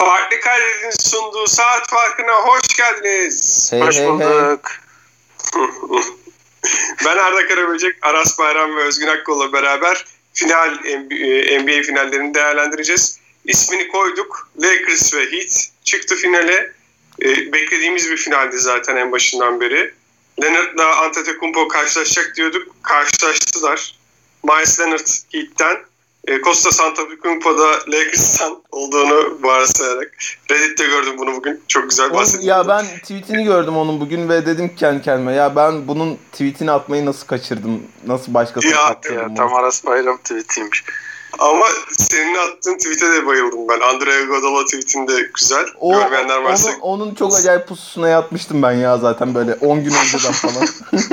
Farklı Kaydet'in sunduğu saat farkına hoş geldiniz. Hey, hoş hey, bulduk. ben Arda Karaböcek, Aras Bayram ve Özgün Akkol'la beraber final NBA finallerini değerlendireceğiz. İsmini koyduk. Lakers ve Heat çıktı finale. Ee, beklediğimiz bir finaldi zaten en başından beri. Leonard'la Antetokounmpo karşılaşacak diyorduk. Karşılaştılar. Miles Leonard Heat'ten e, Costa Santafilippo'da Lakers'tan olduğunu varsayarak Reddit'te gördüm bunu bugün. Çok güzel bahsettim. Ya ben tweetini gördüm onun bugün ve dedim ki kendi kendime ya ben bunun tweetini atmayı nasıl kaçırdım? Nasıl başkasına Ya, kaçırdım? Ya bunu? tam Aras Bayram tweetiymiş. Ama senin attığın tweet'e de bayıldım ben. Andrea Godala tweet'inde güzel. O, Görmeyenler varsa onun, onun çok acayip pususuna yatmıştım ben ya zaten böyle 10 gün önceden falan.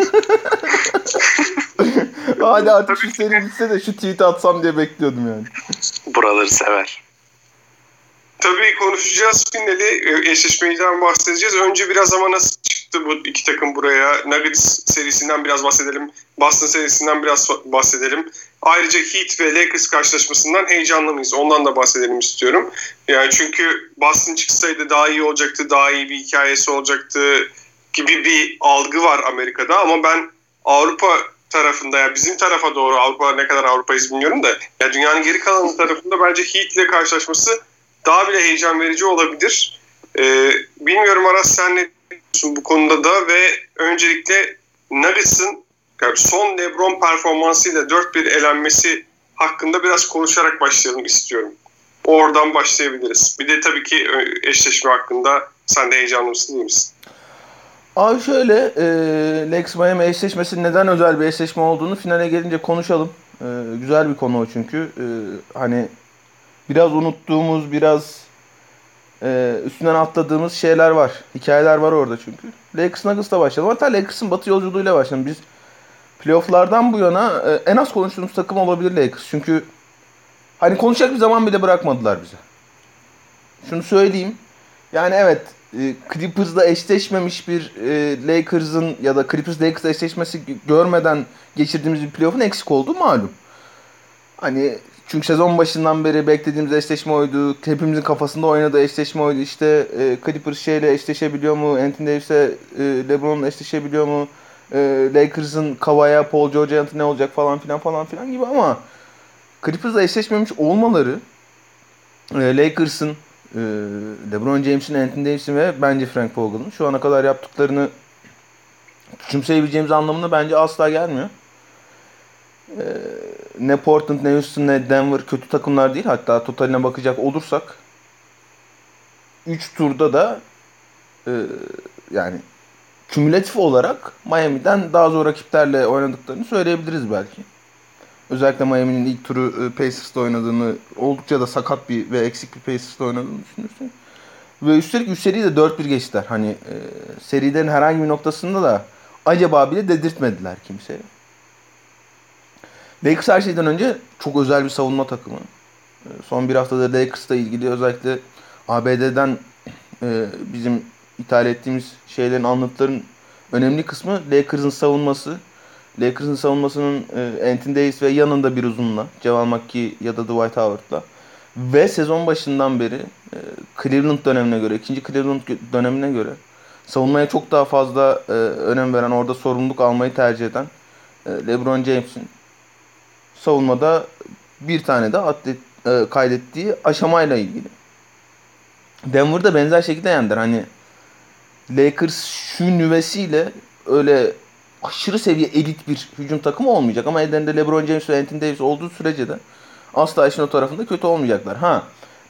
Hadi artık şu seri bitse de şu tweet'i atsam diye bekliyordum yani. Buraları sever. Tabii konuşacağız finali, e, eşleşmeyden bahsedeceğiz. Önce biraz ama nasıl çıktı bu iki takım buraya? Nuggets serisinden biraz bahsedelim. Boston serisinden biraz bahsedelim. Ayrıca Heat ve Lakers karşılaşmasından heyecanlı mıyız? Ondan da bahsedelim istiyorum. Yani çünkü Boston çıksaydı daha iyi olacaktı, daha iyi bir hikayesi olacaktı gibi bir algı var Amerika'da. Ama ben Avrupa tarafında ya bizim tarafa doğru Avrupa ne kadar Avrupa'yız bilmiyorum da ya dünyanın geri kalan tarafında bence Heat ile karşılaşması daha bile heyecan verici olabilir. Ee, bilmiyorum Aras sen ne diyorsun bu konuda da ve öncelikle Nuggets'ın yani son LeBron performansıyla 4-1 elenmesi hakkında biraz konuşarak başlayalım istiyorum. Oradan başlayabiliriz. Bir de tabii ki eşleşme hakkında sen de heyecanlı mısın değil misin? Abi şöyle e, Lex Miami eşleşmesi neden özel bir eşleşme olduğunu finale gelince konuşalım. E, güzel bir konu o çünkü. E, hani biraz unuttuğumuz, biraz e, üstünden atladığımız şeyler var. Hikayeler var orada çünkü. Lakers Nuggets'la başlayalım. Hatta Lakers'ın batı yolculuğuyla başlayalım. Biz playoff'lardan bu yana e, en az konuştuğumuz takım olabilir Lakers. Çünkü hani konuşacak bir zaman bile bırakmadılar bize. Şunu söyleyeyim. Yani evet e, Clippers'la eşleşmemiş bir e, Lakers'ın ya da Clippers Lakers eşleşmesi görmeden geçirdiğimiz bir playoff'un eksik olduğu malum. Hani çünkü sezon başından beri beklediğimiz eşleşme oydu. Hepimizin kafasında oynadığı eşleşme oydu. İşte e, Clippers şeyle eşleşebiliyor mu? Anthony Davis'e e, LeBron'la eşleşebiliyor mu? E, Lakers'ın Kawhi'ya, Paul George'a ne olacak falan filan falan filan gibi ama Clippers'la eşleşmemiş olmaları e, Lakers'ın e, LeBron James'in, Anthony Davis'in ve bence Frank Vogel'ın şu ana kadar yaptıklarını küçümseyebileceğimiz anlamına bence asla gelmiyor. Ee, ne Portland, ne Houston, ne Denver kötü takımlar değil. Hatta totaline bakacak olursak 3 turda da e, yani kümülatif olarak Miami'den daha zor rakiplerle oynadıklarını söyleyebiliriz belki. Özellikle Miami'nin ilk turu e, Pacers'ta oynadığını, oldukça da sakat bir ve eksik bir Pacers'ta oynadığını düşünürsün. Ve üstelik 3 seriyi de 4-1 geçtiler. Hani e, serilerin herhangi bir noktasında da acaba bile dedirtmediler kimseye. Lakers her şeyden önce çok özel bir savunma takımı. E, son bir haftada Lakers'la ilgili özellikle ABD'den e, bizim ithal ettiğimiz şeylerin anlatıların önemli kısmı Lakers'ın savunması. Lakers'ın savunmasının e, Anthony Davis ve yanında bir uzunla, Ceval McKee ya da Dwight Howard'la ve sezon başından beri e, Cleveland dönemine göre, ikinci Cleveland dönemine göre savunmaya çok daha fazla e, önem veren, orada sorumluluk almayı tercih eden e, LeBron James'in savunmada bir tane de atlet, e, kaydettiği aşamayla ilgili. Denver'da benzer şekilde yendiler. Hani Lakers şu nüvesiyle öyle aşırı seviye elit bir hücum takımı olmayacak ama ellerinde LeBron James ve Anthony Davis olduğu sürece de asla işin o tarafında kötü olmayacaklar. Ha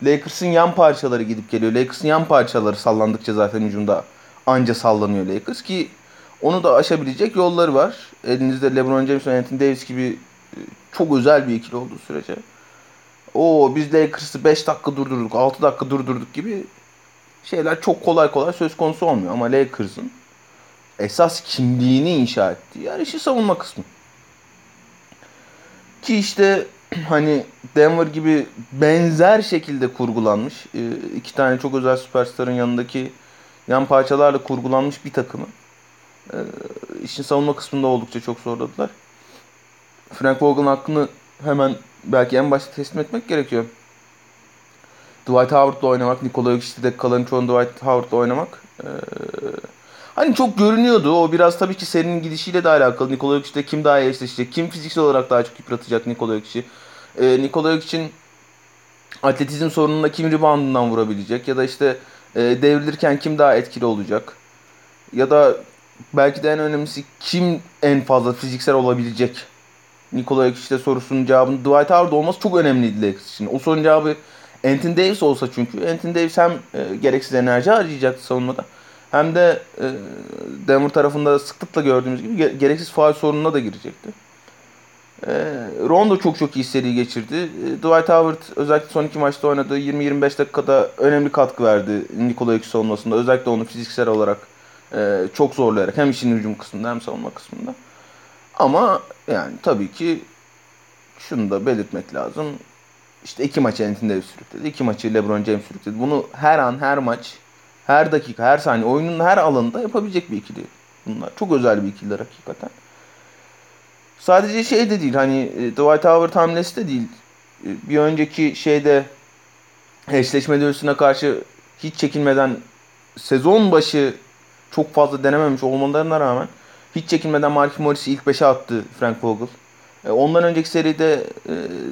Lakers'ın yan parçaları gidip geliyor. Lakers'ın yan parçaları sallandıkça zaten hücumda anca sallanıyor Lakers ki onu da aşabilecek yolları var. Elinizde LeBron James ve Anthony Davis gibi çok özel bir ikili olduğu sürece. O biz Lakers'ı 5 dakika durdurduk, 6 dakika durdurduk gibi şeyler çok kolay kolay söz konusu olmuyor. Ama Lakers'ın esas kimliğini inşa ettiği yer işi savunma kısmı. Ki işte hani Denver gibi benzer şekilde kurgulanmış iki tane çok özel süperstarın yanındaki yan parçalarla kurgulanmış bir takımı işin savunma kısmında oldukça çok zorladılar. Frank Vogel'ın hakkını hemen belki en başta teslim etmek gerekiyor. Dwight Howard'la oynamak, Nikola Jokic'te de kalan çoğun Dwight Howard'la oynamak e, hani çok görünüyordu. O biraz tabii ki serinin gidişiyle de alakalı. Nikola Jokic'te kim daha iyi eşleşecek, kim fiziksel olarak daha çok yıpratacak Nikola Jokic'i. E, Nikola Jokic'in atletizm sorununda kim reboundından vurabilecek ya da işte e, devrilirken kim daha etkili olacak ya da belki de en önemlisi kim en fazla fiziksel olabilecek Nikola Jokic'te sorusunun cevabının Dwight Howard olması çok önemliydi Lakers için. O sorunun cevabı Anthony Davis olsa çünkü Anthony Davis hem e, gereksiz enerji harcayacaktı savunmada hem de e, Denver tarafında sıklıkla gördüğümüz gibi ge- gereksiz faal sorununa da girecekti. E, Rondo çok çok iyi seri geçirdi. E, Dwight Howard özellikle son iki maçta oynadığı 20-25 dakikada önemli katkı verdi Nikola Jokic savunmasında. Özellikle onu fiziksel olarak e, çok zorlayarak hem işin hücum kısmında hem savunma kısmında. Ama yani tabii ki şunu da belirtmek lazım. İşte iki maçı Anthony Davis sürükledi. iki maçı LeBron James sürükledi. Bunu her an, her maç, her dakika, her saniye oyunun her alanında yapabilecek bir ikili. Bunlar çok özel bir ikililer hakikaten. Sadece şey de değil hani e, Dwight Howard hamlesi de değil. E, Bir önceki şeyde eşleşme dövüşüne karşı hiç çekinmeden sezon başı çok fazla denememiş olmalarına rağmen hiç çekinmeden Mark Morris'i ilk 5'e attı Frank Vogel. E, Ondan önceki seride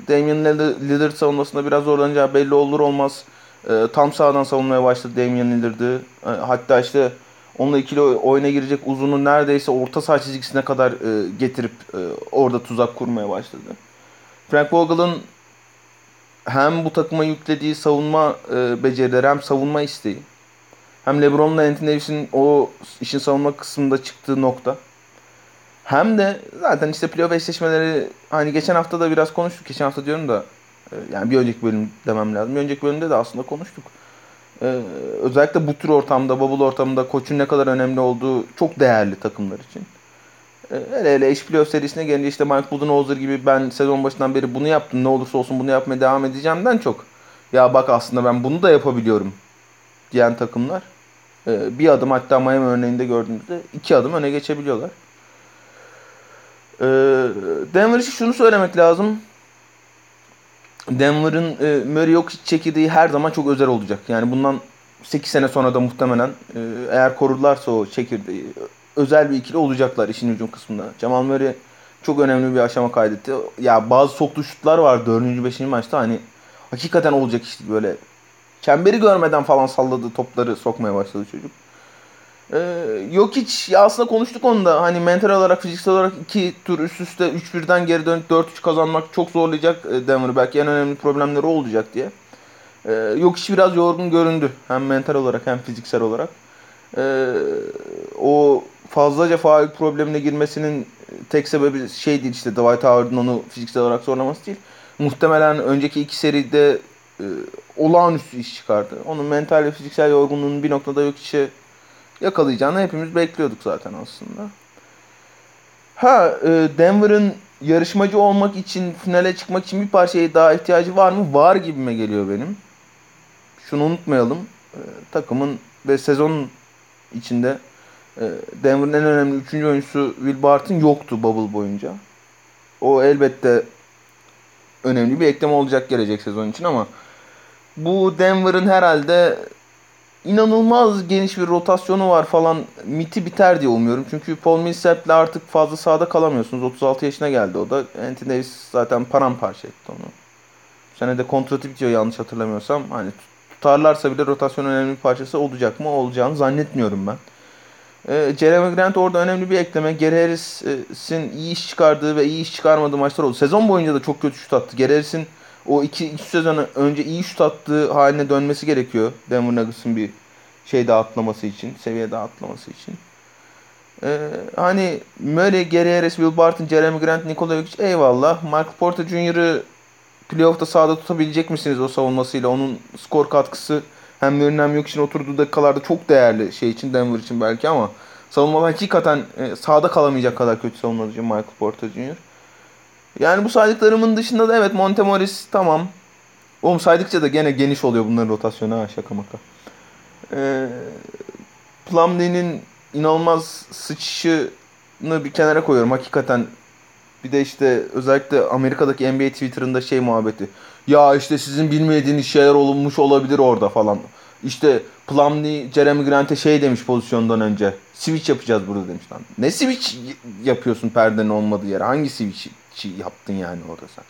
Damian Lillard savunmasında biraz zorlanacağı belli olur olmaz. E, Tam sağdan savunmaya başladı Damian Lillard'ı. E, Hatta işte onunla ikili oyuna girecek uzunu neredeyse orta saha çizgisine kadar e, getirip e, orada tuzak kurmaya başladı. Frank Vogel'ın hem bu takıma yüklediği savunma e, becerileri hem savunma isteği hem LeBron'la Anthony Davis'in o işin savunma kısmında çıktığı nokta. Hem de zaten işte playoff eşleşmeleri hani geçen hafta da biraz konuştuk. Geçen hafta diyorum da yani bir önceki bölüm demem lazım. Bir önceki bölümde de aslında konuştuk. Ee, özellikle bu tür ortamda, bubble ortamında koçun ne kadar önemli olduğu çok değerli takımlar için. Ee, hele hele eş playoff serisine gelince işte Mike Budenholzer gibi ben sezon başından beri bunu yaptım ne olursa olsun bunu yapmaya devam edeceğimden çok. Ya bak aslında ben bunu da yapabiliyorum diyen takımlar e, bir adım hatta Miami örneğinde gördüğümüzde iki adım öne geçebiliyorlar. E, Denver için şunu söylemek lazım. Denver'ın e, Murray yok çekirdeği her zaman çok özel olacak. Yani bundan 8 sene sonra da muhtemelen e, eğer korurlarsa o çekirdeği özel bir ikili olacaklar işin hücum kısmında. Jamal Murray çok önemli bir aşama kaydetti. Ya bazı soktu şutlar var 4. 5. maçta hani hakikaten olacak işte böyle çemberi görmeden falan salladığı topları sokmaya başladı çocuk. Ee, yok hiç ya aslında konuştuk onu da hani mental olarak fiziksel olarak iki tur üst üste 3-1'den geri dönüp 4-3 kazanmak çok zorlayacak e, Denver'ı belki en önemli problemleri olacak diye. Ee, yok hiç biraz yorgun göründü hem mental olarak hem fiziksel olarak. Ee, o fazlaca faal problemine girmesinin tek sebebi şey değil işte Dwight Howard'ın onu fiziksel olarak zorlaması değil. Muhtemelen önceki iki seride e, olağanüstü iş çıkardı. Onun mental ve fiziksel yorgunluğunun bir noktada yok işe yakalayacağını hepimiz bekliyorduk zaten aslında. Ha e, Denver'ın yarışmacı olmak için finale çıkmak için bir parçaya daha ihtiyacı var mı? Var gibime geliyor benim. Şunu unutmayalım. E, takımın ve sezonun içinde e, Denver'ın en önemli üçüncü oyuncusu Will Barton yoktu bubble boyunca. O elbette önemli bir ekleme olacak gelecek sezon için ama bu Denver'ın herhalde inanılmaz geniş bir rotasyonu var falan miti biter diye umuyorum. Çünkü Paul Millsap'le artık fazla sahada kalamıyorsunuz. 36 yaşına geldi o da. Anthony Davis zaten paramparça etti onu. Bu sene de kontratı bitiyor yanlış hatırlamıyorsam. Hani tutarlarsa bile rotasyon önemli bir parçası olacak mı? Olacağını zannetmiyorum ben. Ee, Jeremy Grant orada önemli bir ekleme. Gary Harris'in iyi iş çıkardığı ve iyi iş çıkarmadığı maçlar oldu. Sezon boyunca da çok kötü şut attı. Gary Harris'in o iki, iki sezon önce iyi şut attığı haline dönmesi gerekiyor. Denver Nuggets'ın bir şey daha atlaması için, seviye daha atlaması için. Ee, hani Murray, Gary Harris, Will Barton, Jeremy Grant, Nikola Jokic eyvallah. Michael Porter Jr.'ı playoff'ta sahada tutabilecek misiniz o savunmasıyla? Onun skor katkısı hem Murray'nin hem Jokic'in oturduğu dakikalarda çok değerli şey için Denver için belki ama savunmada hakikaten e, sahada kalamayacak kadar kötü savunmacı Michael Porter Jr. Yani bu saydıklarımın dışında da evet Montemoris tamam. Oğlum saydıkça da gene geniş oluyor bunların rotasyonu ha şaka maka. Ee, Plumlee'nin inanılmaz sıçışını bir kenara koyuyorum hakikaten. Bir de işte özellikle Amerika'daki NBA Twitter'ında şey muhabbeti. Ya işte sizin bilmediğiniz şeyler olmuş olabilir orada falan. İşte Plumlee Jeremy Grant'e şey demiş pozisyondan önce. Switch yapacağız burada demiş lan. Ne switch yapıyorsun perdenin olmadığı yere? Hangi switch yaptın yani orada sen?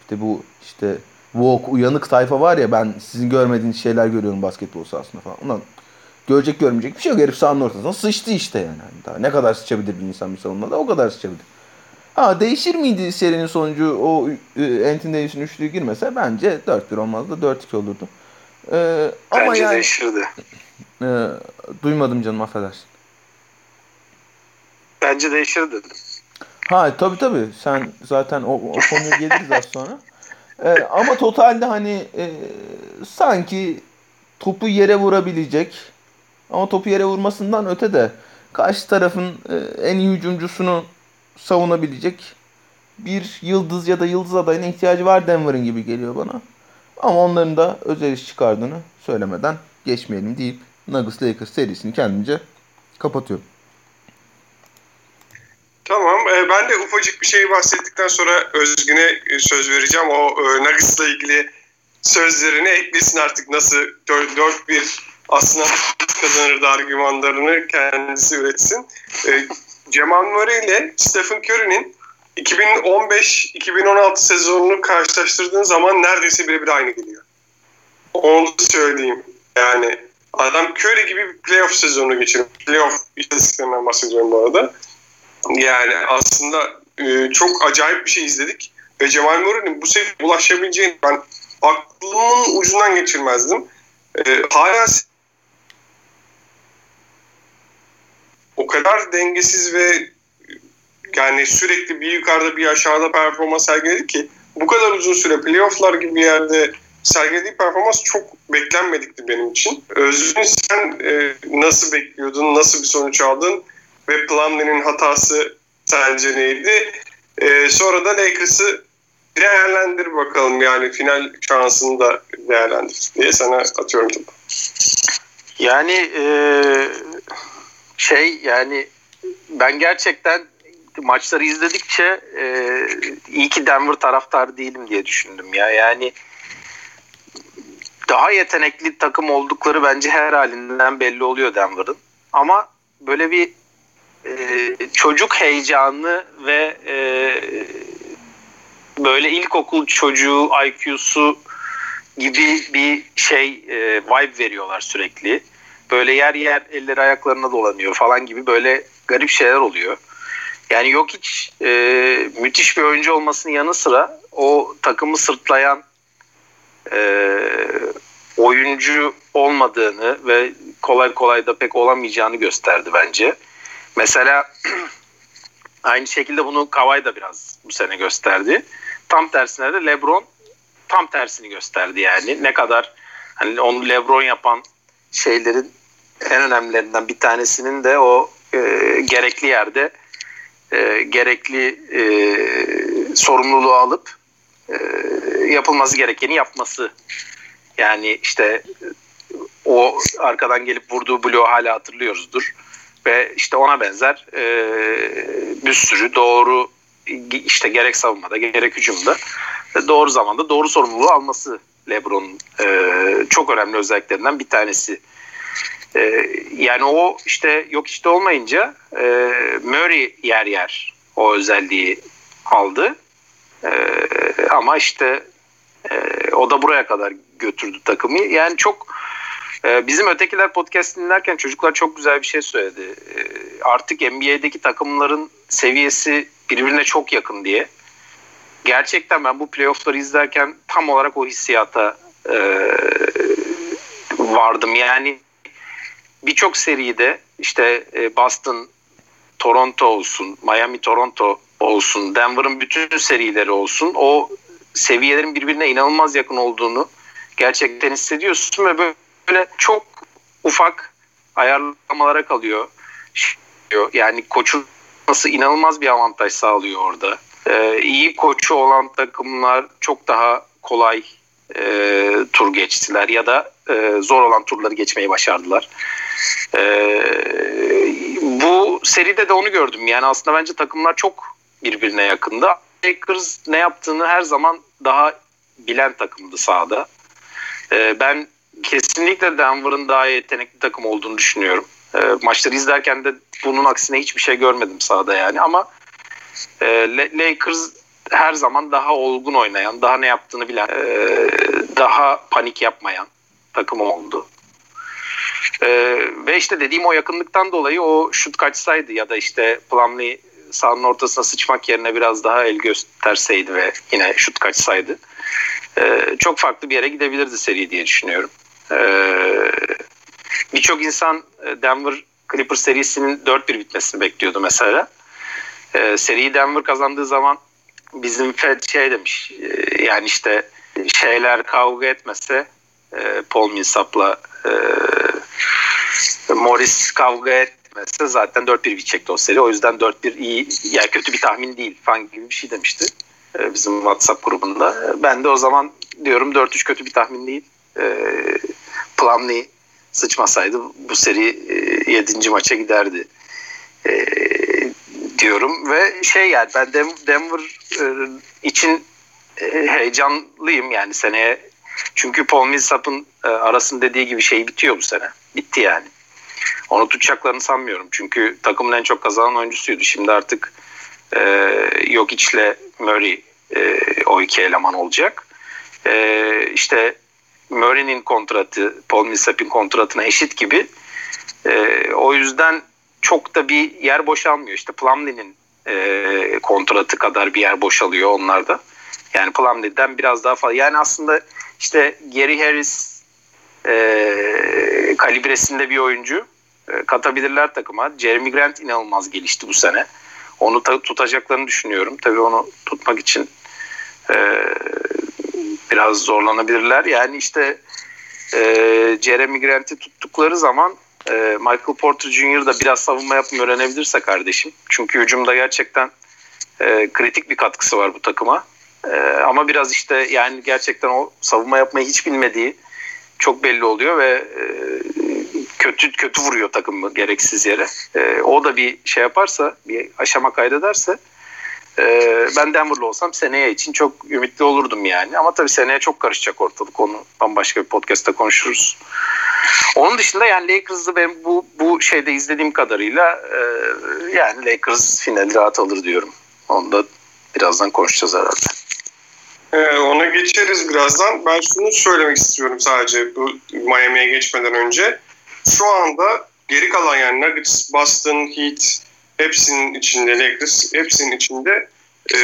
İşte bu işte walk uyanık tayfa var ya ben sizin görmediğiniz şeyler görüyorum basketbol sahasında falan. Ulan görecek görmeyecek bir şey yok. Herif sahanın ortasına sıçtı işte yani. Daha ne kadar sıçabilir bir insan bir savunmada o kadar sıçabilir. Ha değişir miydi serinin sonucu o e, Anthony Davis'in üçlüğü girmese bence 4-1 olmazdı 4-2 olurdu. Ee, ama bence yani, değişirdi. E, duymadım canım affedersin. Bence değişirdi. Ha tabi tabi sen zaten o, o konuya geliriz az sonra. Ee, ama totalde hani e, sanki topu yere vurabilecek ama topu yere vurmasından öte de karşı tarafın e, en iyi hücumcusunu savunabilecek bir yıldız ya da yıldız adayına ihtiyacı var Denver'ın gibi geliyor bana. Ama onların da özel iş çıkardığını söylemeden geçmeyelim deyip Nuggets Lakers serisini kendince kapatıyorum. Tamam. E, ben de ufacık bir şey bahsettikten sonra Özgün'e e, söz vereceğim. O e, Nuggets'la ilgili sözlerini eklesin artık nasıl 4-1 aslında kazanırdı argümanlarını kendisi üretsin. E, Cemal Murray ile Stephen Curry'nin 2015-2016 sezonunu karşılaştırdığın zaman neredeyse birebir aynı geliyor. Onu söyleyeyim. Yani adam Curry gibi bir playoff sezonu geçirmiş. Playoff istatistiklerinden bahsediyorum bu arada. Yani aslında e, çok acayip bir şey izledik. Ve Cemal Murray'nin bu seviyeye ulaşabileceğini ben aklımın ucundan geçirmezdim. E, hala o kadar dengesiz ve yani sürekli bir yukarıda bir aşağıda performans sergiledi ki bu kadar uzun süre playofflar gibi bir yerde sergilediği performans çok beklenmedikti benim için. Özgün sen e, nasıl bekliyordun, nasıl bir sonuç aldın ve Plumlee'nin hatası sence neydi? E, sonra da Lakers'ı değerlendir bakalım yani final şansını da değerlendir diye sana atıyorum tabii. Yani e, şey yani ben gerçekten maçları izledikçe e, iyi ki Denver taraftarı değilim diye düşündüm ya. Yani daha yetenekli takım oldukları bence her halinden belli oluyor Denver'ın. Ama böyle bir e, çocuk heyecanı ve e, böyle ilkokul çocuğu IQ'su gibi bir şey e, vibe veriyorlar sürekli. Böyle yer yer elleri ayaklarına dolanıyor falan gibi böyle garip şeyler oluyor. Yani yok hiç e, müthiş bir oyuncu olmasının yanı sıra o takımı sırtlayan e, oyuncu olmadığını ve kolay kolay da pek olamayacağını gösterdi bence. Mesela aynı şekilde bunu Kawhi da biraz bu sene gösterdi. Tam tersine de LeBron tam tersini gösterdi yani. Ne kadar hani onu LeBron yapan şeylerin en önemlilerinden bir tanesinin de o e, gerekli yerde e, gerekli e, sorumluluğu alıp e, yapılması gerekeni yapması. Yani işte o arkadan gelip vurduğu bloğu hala hatırlıyoruzdur. Ve işte ona benzer e, bir sürü doğru işte gerek savunmada gerek hücumda doğru zamanda doğru sorumluluğu alması LeBron'un e, çok önemli özelliklerinden bir tanesi. E, yani o işte yok işte olmayınca e, Murray yer yer o özelliği aldı. E, ama işte e, o da buraya kadar götürdü takımı. Yani çok bizim ötekiler podcast dinlerken çocuklar çok güzel bir şey söyledi. E, artık NBA'deki takımların seviyesi birbirine çok yakın diye. Gerçekten ben bu playoffları izlerken tam olarak o hissiyata e, vardım. Yani birçok seride işte e, Boston, Toronto olsun, Miami, Toronto olsun, Denver'ın bütün serileri olsun o seviyelerin birbirine inanılmaz yakın olduğunu gerçekten hissediyorsun ve böyle çok ufak ayarlamalara kalıyor. Yani koçun nasıl inanılmaz bir avantaj sağlıyor orada. Ee, iyi koçu olan takımlar çok daha kolay e, tur geçtiler ya da e, zor olan turları geçmeyi başardılar. E, bu seride de onu gördüm. Yani aslında bence takımlar çok birbirine yakındı. Lakers ne yaptığını her zaman daha bilen takımdı sahada. E, ben kesinlikle Denver'ın daha yetenekli takım olduğunu düşünüyorum. E, maçları izlerken de bunun aksine hiçbir şey görmedim sahada yani ama e, Lakers her zaman daha olgun oynayan, daha ne yaptığını bilen, e, daha panik yapmayan takım oldu. E, ve işte dediğim o yakınlıktan dolayı o şut kaçsaydı ya da işte Plumlee sahanın ortasına sıçmak yerine biraz daha el gösterseydi ve yine şut kaçsaydı e, çok farklı bir yere gidebilirdi seri diye düşünüyorum. E, Birçok insan Denver Clippers serisinin 4-1 bitmesini bekliyordu mesela. E, seriyi Denver kazandığı zaman bizim Fed şey demiş e, yani işte şeyler kavga etmese e, Paul Millsap'la e, Morris kavga etmese zaten 4-1 bitecekti o seri. O yüzden 4-1 iyi yani kötü bir tahmin değil falan gibi bir şey demişti e, bizim WhatsApp grubunda. Ben de o zaman diyorum 4-3 kötü bir tahmin değil. E, Plumlee sıçmasaydı bu seri e, 7. maça giderdi. E, diyorum ve şey yani ben Denver e, için e, heyecanlıyım yani seneye çünkü Paul Millsap'ın e, arasın dediği gibi şey bitiyor bu sene. Bitti yani. Onu tutacaklarını sanmıyorum. Çünkü takımın en çok kazanan oyuncusuydu. Şimdi artık e, Jokic'le Murray e, o iki eleman olacak. E, işte Murray'nin kontratı Paul Millsap'in kontratına eşit gibi. E, o yüzden çok da bir yer boşalmıyor. İşte Plumlee'nin e, kontratı kadar bir yer boşalıyor onlarda. Yani Plumlee'den biraz daha fazla. Yani aslında işte Gary Harris e, kalibresinde bir oyuncu e, katabilirler takıma. Jeremy Grant inanılmaz gelişti bu sene. Onu ta- tutacaklarını düşünüyorum. Tabii onu tutmak için e, biraz zorlanabilirler. Yani işte e, Jeremy Grant'i tuttukları zaman e, Michael Porter Jr. da biraz savunma yapmayı öğrenebilirse kardeşim. Çünkü hücumda gerçekten e, kritik bir katkısı var bu takıma. E, ama biraz işte yani gerçekten o savunma yapmayı hiç bilmediği çok belli oluyor ve e, kötü kötü vuruyor takımı gereksiz yere. E, o da bir şey yaparsa, bir aşama kaydederse e, ben Denver'lı olsam seneye için çok ümitli olurdum yani. Ama tabii seneye çok karışacak ortalık. Onu bambaşka bir podcast'ta konuşuruz. Onun dışında yani Lakers'ı ben bu bu şeyde izlediğim kadarıyla e, yani Lakers finali rahat alır diyorum. Onu da birazdan konuşacağız herhalde. Ee, ona geçeriz birazdan. Ben şunu söylemek istiyorum sadece bu Miami'ye geçmeden önce. Şu anda geri kalan yani Nuggets, Boston, Heat hepsinin içinde Lakers, hepsinin içinde e,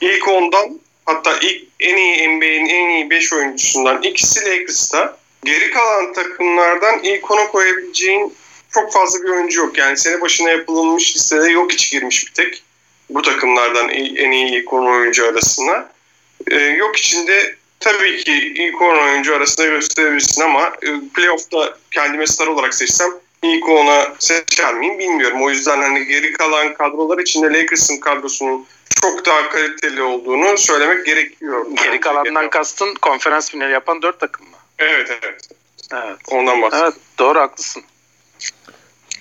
ilk ondan hatta ilk en iyi NBA'nin en iyi 5 oyuncusundan ikisi Lakers'ta. Geri kalan takımlardan ilk ona koyabileceğin çok fazla bir oyuncu yok. Yani sene başına yapılmış listede yok hiç girmiş bir tek. Bu takımlardan en iyi ilk 10 oyuncu arasına. Ee, yok içinde tabii ki ilk 10 oyuncu arasında gösterebilirsin ama e, playoff'ta kendime star olarak seçsem ilk 10'a seçer miyim bilmiyorum. O yüzden hani geri kalan kadrolar içinde Lakers'ın kadrosunun çok daha kaliteli olduğunu söylemek gerekiyor. Geri kalandan kastın konferans finali yapan 4 takım mı? Evet evet. Evet. Ondan bahsediyorum. Evet doğru haklısın.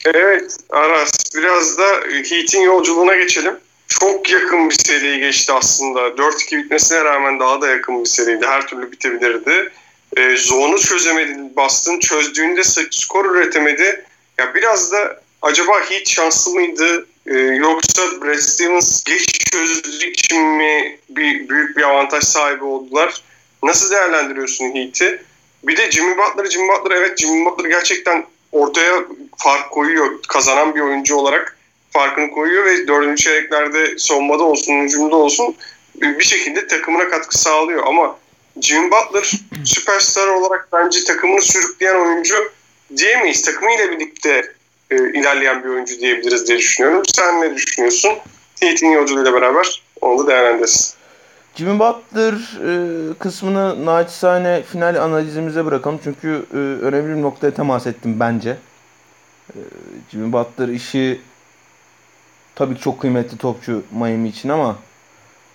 Evet Aras biraz da Heat'in yolculuğuna geçelim. Çok yakın bir seri geçti aslında. 4-2 bitmesine rağmen daha da yakın bir seriydi. Her türlü bitebilirdi. E, zone'u çözemedi Boston. Çözdüğünde skor üretemedi. Ya biraz da acaba Heat şanslı mıydı? E, yoksa Brad Stevens geç çözdüğü için mi bir büyük bir avantaj sahibi oldular? Nasıl değerlendiriyorsun Heat'i? Bir de Jimmy Butler, Jimmy Butler evet Jimmy Butler gerçekten ortaya fark koyuyor. Kazanan bir oyuncu olarak farkını koyuyor ve dördüncü çeyreklerde savunmada olsun, hücumda olsun bir şekilde takımına katkı sağlıyor. Ama Jimmy Butler süperstar olarak bence takımını sürükleyen oyuncu diyemeyiz. Takımıyla birlikte e, ilerleyen bir oyuncu diyebiliriz diye düşünüyorum. Sen ne düşünüyorsun? Heat'in yolculuğuyla beraber onu da değerlendiririz. Jimmy Butler e, kısmını naçizane final analizimize bırakalım. Çünkü e, önemli bir noktaya temas ettim bence. E, Jimmy Butler işi tabii çok kıymetli topçu Miami için ama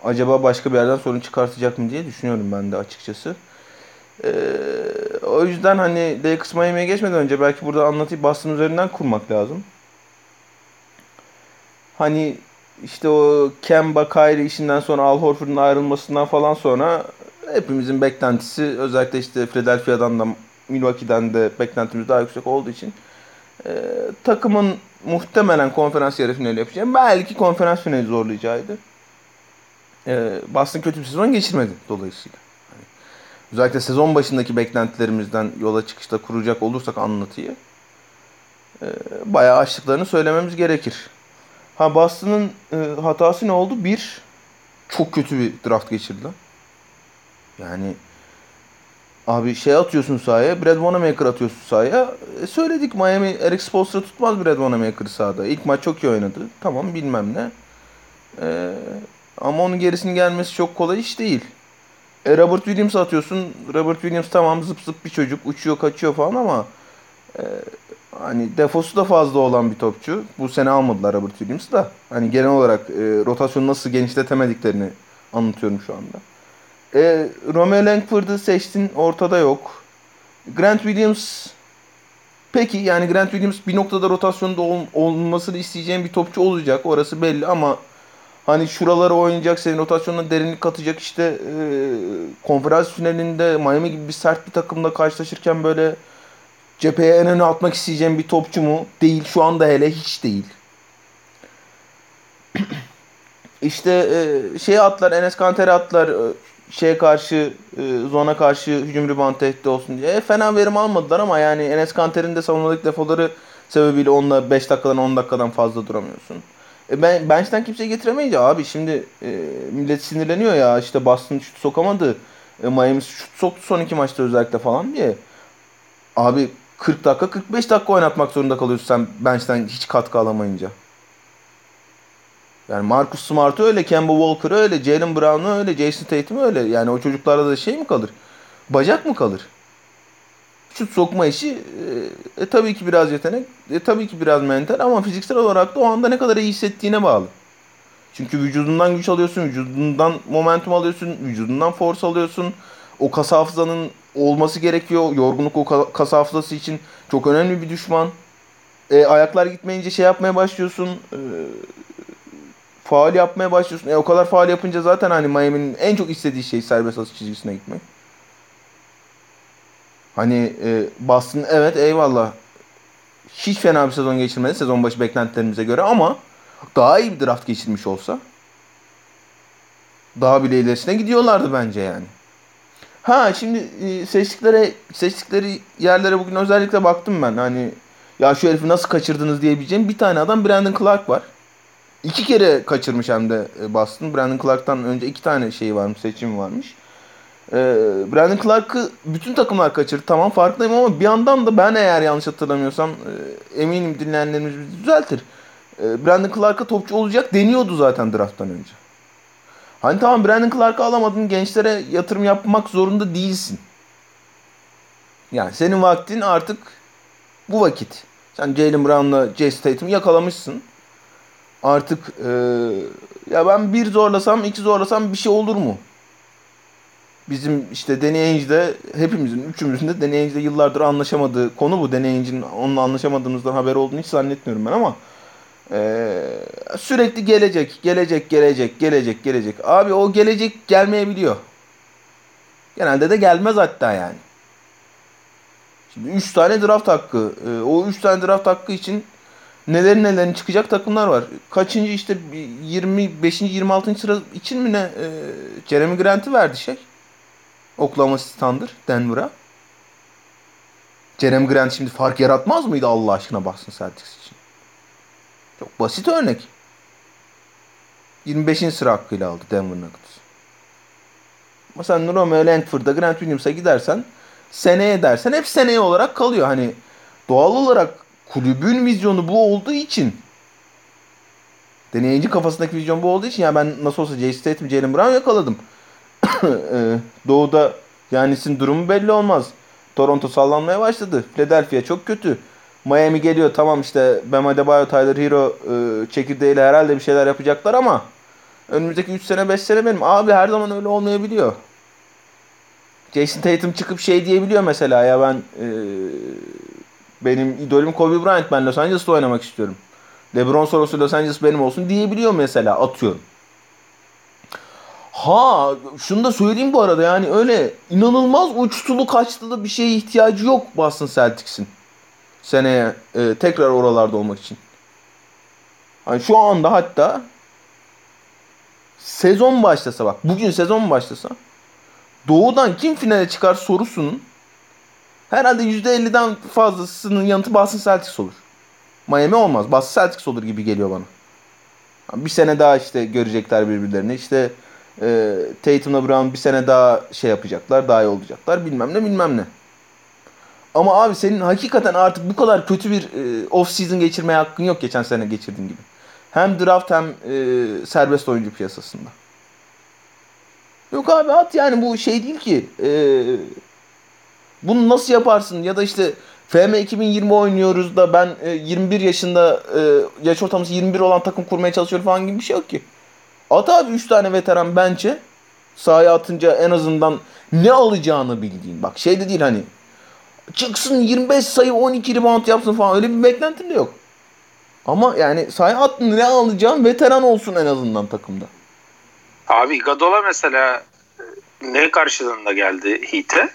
acaba başka bir yerden sorun çıkartacak mı diye düşünüyorum ben de açıkçası. E, o yüzden hani Lakers Miami'ye geçmeden önce belki burada anlatayım Boston üzerinden kurmak lazım. Hani işte o Kemba Kyrie işinden sonra Al Horford'un ayrılmasından falan sonra hepimizin beklentisi özellikle işte Philadelphia'dan da Milwaukee'den de beklentimiz daha yüksek olduğu için e, takımın muhtemelen konferans yarı finali yapacağı belki konferans finali zorlayacağıydı. E, Boston kötü bir sezon geçirmedi dolayısıyla. Yani, özellikle sezon başındaki beklentilerimizden yola çıkışta kuracak olursak anlatıyı e, bayağı açtıklarını söylememiz gerekir. Ha Boston'ın e, hatası ne oldu? Bir, çok kötü bir draft geçirdiler. Yani abi şey atıyorsun sahaya, Brad Wanamaker atıyorsun sahaya. E, söyledik Miami Eric Spoelstra tutmaz Brad Wanamaker'ı sahada. İlk maç çok iyi oynadı. Tamam bilmem ne. E, ama onun gerisinin gelmesi çok kolay iş değil. E, Robert Williams atıyorsun. Robert Williams tamam zıp zıp bir çocuk. Uçuyor kaçıyor falan ama e, hani defosu da fazla olan bir topçu. Bu sene almadılar Robert Williams'ı da. Hani genel olarak e, rotasyonu nasıl genişletemediklerini anlatıyorum şu anda. E, Romeo Langford'ı seçtin ortada yok. Grant Williams peki yani Grant Williams bir noktada rotasyonda ol, olmasını isteyeceğim bir topçu olacak. Orası belli ama hani şuralara oynayacak senin rotasyonuna derinlik katacak işte e, konferans finalinde Miami gibi bir sert bir takımla karşılaşırken böyle cepheye en öne atmak isteyeceğim bir topçu mu? Değil. Şu anda hele hiç değil. işte e, şey atlar, Enes Kanter'e atlar e, şeye karşı, e, zona karşı hücum rebound tehdidi olsun diye. E, fena verim almadılar ama yani Enes Kanter'in de savunmalık defoları sebebiyle onunla 5 dakikadan 10 dakikadan fazla duramıyorsun. E ben bench'ten kimseyi getiremeyince abi şimdi e, millet sinirleniyor ya işte Boston şut sokamadı. E, Miami şut soktu son iki maçta özellikle falan diye. Abi 40 dakika 45 dakika oynatmak zorunda kalıyorsun sen bench'ten hiç katkı alamayınca. Yani Marcus Smart öyle, Kemba Walker öyle, Jalen Brown öyle, Jason Tatum öyle. Yani o çocuklarda da şey mi kalır? Bacak mı kalır? Şut sokma işi e, e, tabii ki biraz yetenek, e, tabii ki biraz mental ama fiziksel olarak da o anda ne kadar iyi hissettiğine bağlı. Çünkü vücudundan güç alıyorsun, vücudundan momentum alıyorsun, vücudundan force alıyorsun. O kas hafızanın olması gerekiyor. Yorgunluk o kas hafızası için çok önemli bir düşman. E, ayaklar gitmeyince şey yapmaya başlıyorsun. E, faal yapmaya başlıyorsun. E, o kadar faal yapınca zaten hani Miami'nin en çok istediği şey serbest atış çizgisine gitmek. Hani e, Boston evet eyvallah. Hiç fena bir sezon geçirmedi sezon başı beklentilerimize göre ama daha iyi bir draft geçirmiş olsa daha bile ilerisine gidiyorlardı bence yani. Ha şimdi e, seçtikleri seçtikleri yerlere bugün özellikle baktım ben. Hani ya şu herifi nasıl kaçırdınız diyebileceğim bir tane adam Brandon Clark var. İki kere kaçırmış hem de e, Boston. Brandon Clark'tan önce iki tane şey varmış, seçim varmış. Ee, Brandon Clark'ı bütün takımlar kaçırdı. Tamam farkındayım ama bir yandan da ben eğer yanlış hatırlamıyorsam e, eminim dinleyenlerimiz düzeltir. E, Brandon Clark'a topçu olacak deniyordu zaten drafttan önce. Hani tamam Brandon Clark'ı alamadın gençlere yatırım yapmak zorunda değilsin. Yani senin vaktin artık bu vakit. Sen Jalen Brown'la Jason Tatum'u yakalamışsın. Artık ee, ya ben bir zorlasam iki zorlasam bir şey olur mu? Bizim işte Danny Ainge'de hepimizin, üçümüzün de Danny Ainge'de yıllardır anlaşamadığı konu bu. Danny Ainge'in onunla anlaşamadığımızdan haber olduğunu hiç zannetmiyorum ben ama ee, sürekli gelecek, gelecek, gelecek, gelecek, gelecek. Abi o gelecek gelmeyebiliyor. Genelde de gelmez hatta yani. Şimdi 3 tane draft hakkı. Ee, o 3 tane draft hakkı için neler nelerin çıkacak takımlar var. Kaçıncı işte 25. 26. sıra için mi ne e, Jeremy Grant'ı verdi şey. Oklahoma Thunder Denver'a. Jeremy Grant şimdi fark yaratmaz mıydı Allah aşkına Boston Celtics için? Çok basit örnek. 25. sıra hakkıyla aldı Denver Nuggets. Ama sen Romeo Langford'a Grant Williams'a gidersen seneye dersen hep seneye olarak kalıyor. Hani doğal olarak kulübün vizyonu bu olduğu için deneyici kafasındaki vizyon bu olduğu için ya ben nasıl olsa Jay Statham, Jalen Brown yakaladım. Ee, doğu'da Yanis'in durumu belli olmaz. Toronto sallanmaya başladı. Philadelphia çok kötü. Miami geliyor tamam işte Bam Adebayo, Tyler Hero e, çekirdeğiyle herhalde bir şeyler yapacaklar ama önümüzdeki 3 sene 5 sene benim. Abi her zaman öyle olmayabiliyor. Jason Tatum çıkıp şey diyebiliyor mesela ya ben e, benim idolüm Kobe Bryant ben Los Angeles'ta oynamak istiyorum. LeBron sonrası Los Angeles benim olsun diyebiliyor mesela atıyorum. Ha şunu da söyleyeyim bu arada yani öyle inanılmaz uçtulu kaçtılı bir şeye ihtiyacı yok Boston Celtics'in. Seneye e, tekrar oralarda olmak için. Hani şu anda hatta sezon başlasa bak bugün sezon başlasa doğudan kim finale çıkar sorusunun herhalde %50'den fazlasının yanıtı Boston Celtics olur. Miami olmaz. Boston Celtics olur gibi geliyor bana. Bir sene daha işte görecekler birbirlerini. İşte e, Tatum'la Brown bir sene daha şey yapacaklar. Daha iyi olacaklar. Bilmem ne bilmem ne. Ama abi senin hakikaten artık bu kadar kötü bir e, off season geçirmeye hakkın yok geçen sene geçirdiğin gibi. Hem draft hem e, serbest oyuncu piyasasında. Yok abi at yani bu şey değil ki. E, bunu nasıl yaparsın ya da işte FM 2020 oynuyoruz da ben e, 21 yaşında e, yaş ortalaması 21 olan takım kurmaya çalışıyorum falan gibi bir şey yok ki. At abi 3 tane veteran bence sahaya atınca en azından ne alacağını bildiğin. Bak şey de değil hani çıksın 25 sayı 12 rebound yapsın falan öyle bir beklentin de yok. Ama yani sahaya attın ne alacağın veteran olsun en azından takımda. Abi Gadola mesela ne karşılığında geldi Heat'e?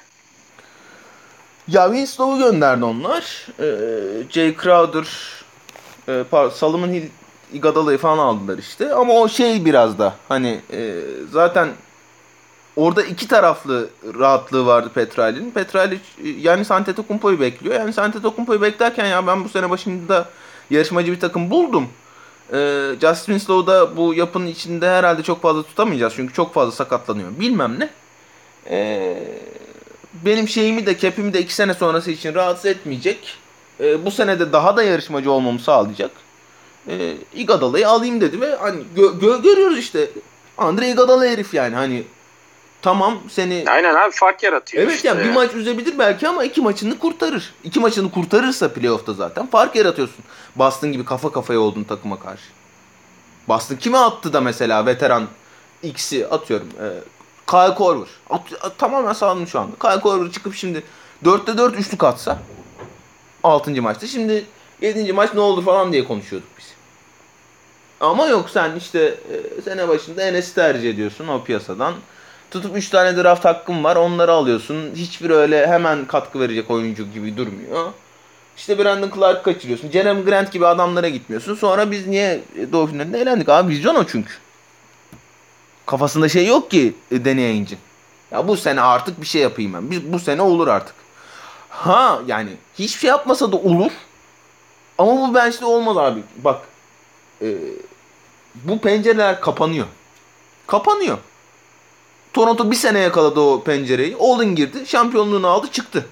Ya Winslow'u gönderdi onlar. Ee, Jay Crowder, e, Solomon Hill, Iguodala'yı falan aldılar işte. Ama o şey biraz da hani e, zaten orada iki taraflı rahatlığı vardı Petrali'nin. Petrali yani Antetokounmpo'yu bekliyor. Yani Antetokounmpo'yu beklerken ya ben bu sene başında yarışmacı bir takım buldum. Ee, Justin Winslow'u bu yapının içinde herhalde çok fazla tutamayacağız. Çünkü çok fazla sakatlanıyor. Bilmem ne. Ee, benim şeyimi de cap'imi de iki sene sonrası için rahatsız etmeyecek. Ee, bu sene de daha da yarışmacı olmamı sağlayacak. Ee, Iguodala'yı alayım dedi ve hani gö- gö- görüyoruz işte. Andre Iguodala herif yani hani tamam seni... Aynen abi fark yaratıyor Evet işte. yani bir maç üzebilir belki ama iki maçını kurtarır. İki maçını kurtarırsa playoff'ta zaten fark yaratıyorsun. Boston gibi kafa kafaya olduğun takıma karşı. Boston kime attı da mesela veteran X'i atıyorum. E, Kyle Korver. At, at, tamamen sağladım şu anda. Kyle Korver çıkıp şimdi 4'te 4 üçlük atsa 6. maçta. Şimdi 7. maç ne olur falan diye konuşuyorduk biz. Ama yok sen işte e, sene başında Enes'i tercih ediyorsun o piyasadan. Tutup 3 tane draft hakkın var onları alıyorsun. Hiçbir öyle hemen katkı verecek oyuncu gibi durmuyor. İşte Brandon Clark kaçırıyorsun. Jeremy Grant gibi adamlara gitmiyorsun. Sonra biz niye Doğu finalinde eğlendik? Abi vizyon o çünkü. Kafasında şey yok ki e, deneyince. Ya bu sene artık bir şey yapayım ben. Biz bu sene olur artık. Ha yani hiçbir şey yapmasa da olur. Ama bu bench'te olmaz abi. Bak e, bu pencereler kapanıyor. Kapanıyor. Toronto bir sene yakaladı o pencereyi. Olin girdi. Şampiyonluğunu aldı çıktı.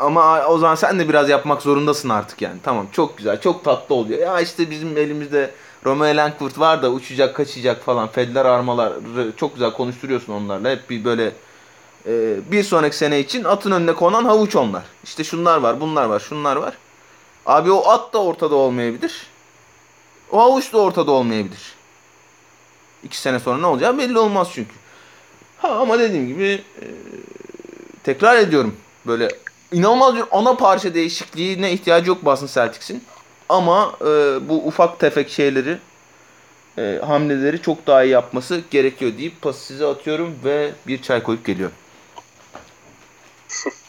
Ama o zaman sen de biraz yapmak zorundasın artık yani. Tamam çok güzel çok tatlı oluyor. Ya işte bizim elimizde Romeo Langford var da uçacak kaçacak falan. Fedler armalar çok güzel konuşturuyorsun onlarla. Hep bir böyle e, bir sonraki sene için atın önüne konan havuç onlar. İşte şunlar var bunlar var şunlar var. Abi o at da ortada olmayabilir. O havuç da ortada olmayabilir. İki sene sonra ne olacağı belli olmaz çünkü. Ha ama dediğim gibi e, tekrar ediyorum. Böyle inanılmaz bir ana parça değişikliğine ihtiyacı yok Boston Celtics'in. Ama e, bu ufak tefek şeyleri e, hamleleri çok daha iyi yapması gerekiyor deyip pası size atıyorum ve bir çay koyup geliyorum.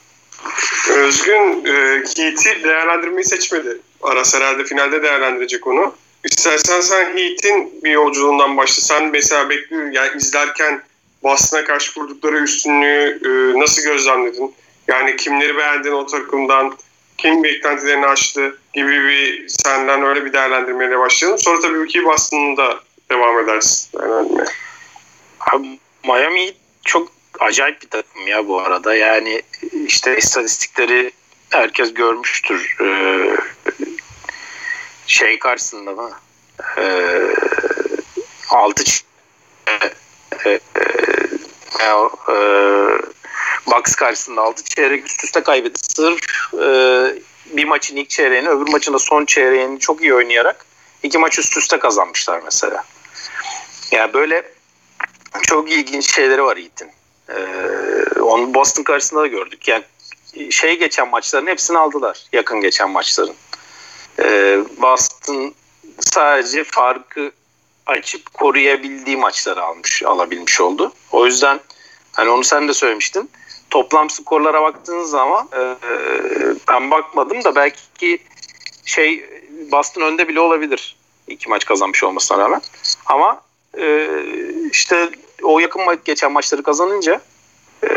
Özgün e, Heat'i değerlendirmeyi seçmedi. Aras herhalde finalde değerlendirecek onu. İstersen sen Heat'in bir yolculuğundan başla. Sen mesela bekliyorsun yani izlerken Boston'a karşı kurdukları üstünlüğü e, nasıl gözlemledin? Yani kimleri beğendin o takımdan? Kim beklentilerini aştı gibi bir senden öyle bir değerlendirmeyle başlayalım. Sonra tabii ki Boston'ın devam edersin. Yani. Abi, Miami çok acayip bir takım ya bu arada. Yani işte istatistikleri herkes görmüştür. Ee, şey karşısında mı? Ee, altı e, e, e, e, Bucks karşısında altı çeyrek üst üste kaybetti. Sırf e, bir maçın ilk çeyreğini öbür maçın da son çeyreğini çok iyi oynayarak iki maç üst üste kazanmışlar mesela. Yani böyle çok ilginç şeyleri var Yiğit'in. Ee, onu Boston karşısında da gördük. Yani şey geçen maçların hepsini aldılar. Yakın geçen maçların. Ee, Boston sadece farkı açıp koruyabildiği maçları almış, alabilmiş oldu. O yüzden hani onu sen de söylemiştin. Toplam skorlara baktığınız zaman e, ben bakmadım da belki şey Boston önde bile olabilir. iki maç kazanmış olmasına rağmen. Ama e, işte o yakın geçen maçları kazanınca e,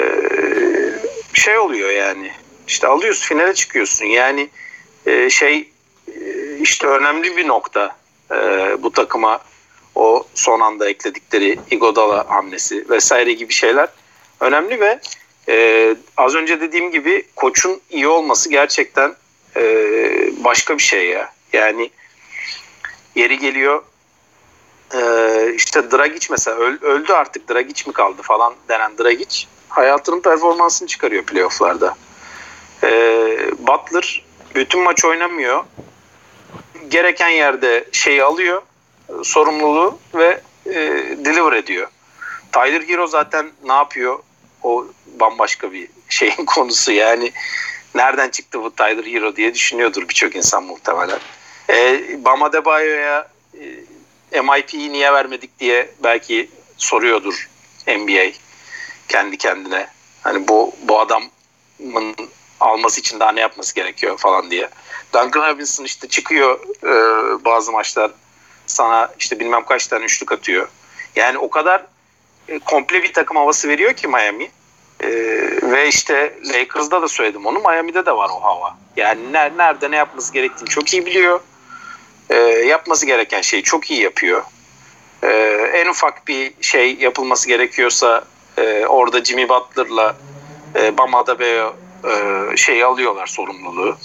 şey oluyor yani. İşte alıyorsun finale çıkıyorsun. Yani e, şey işte önemli bir nokta e, bu takıma o son anda ekledikleri Igodala hamlesi vesaire gibi şeyler önemli ve e, az önce dediğim gibi koçun iyi olması gerçekten e, başka bir şey ya. Yani yeri geliyor e, işte Dragic mesela öl, öldü artık Dragic mi kaldı falan denen Dragic hayatının performansını çıkarıyor playofflarda. E, Butler bütün maç oynamıyor. Gereken yerde şeyi alıyor sorumluluğu ve e, deliver ediyor. Tyler Hero zaten ne yapıyor? O bambaşka bir şeyin konusu yani nereden çıktı bu Tyler Hero diye düşünüyordur birçok insan muhtemelen. E, Bam Adebayo'ya e, MIP'yi niye vermedik diye belki soruyordur NBA kendi kendine. Hani bu bu adamın alması için daha ne yapması gerekiyor falan diye. Duncan Robinson işte çıkıyor e, bazı maçlar sana işte bilmem kaç tane üçlük atıyor. Yani o kadar e, komple bir takım havası veriyor ki Miami. E, ve işte Lakers'da da söyledim onu. Miami'de de var o hava. Yani ner, nerede ne yapması gerektiğini çok iyi biliyor. E, yapması gereken şeyi çok iyi yapıyor. E, en ufak bir şey yapılması gerekiyorsa e, orada Jimmy Butler'la e, Bam Adebayo e, şeyi alıyorlar sorumluluğu.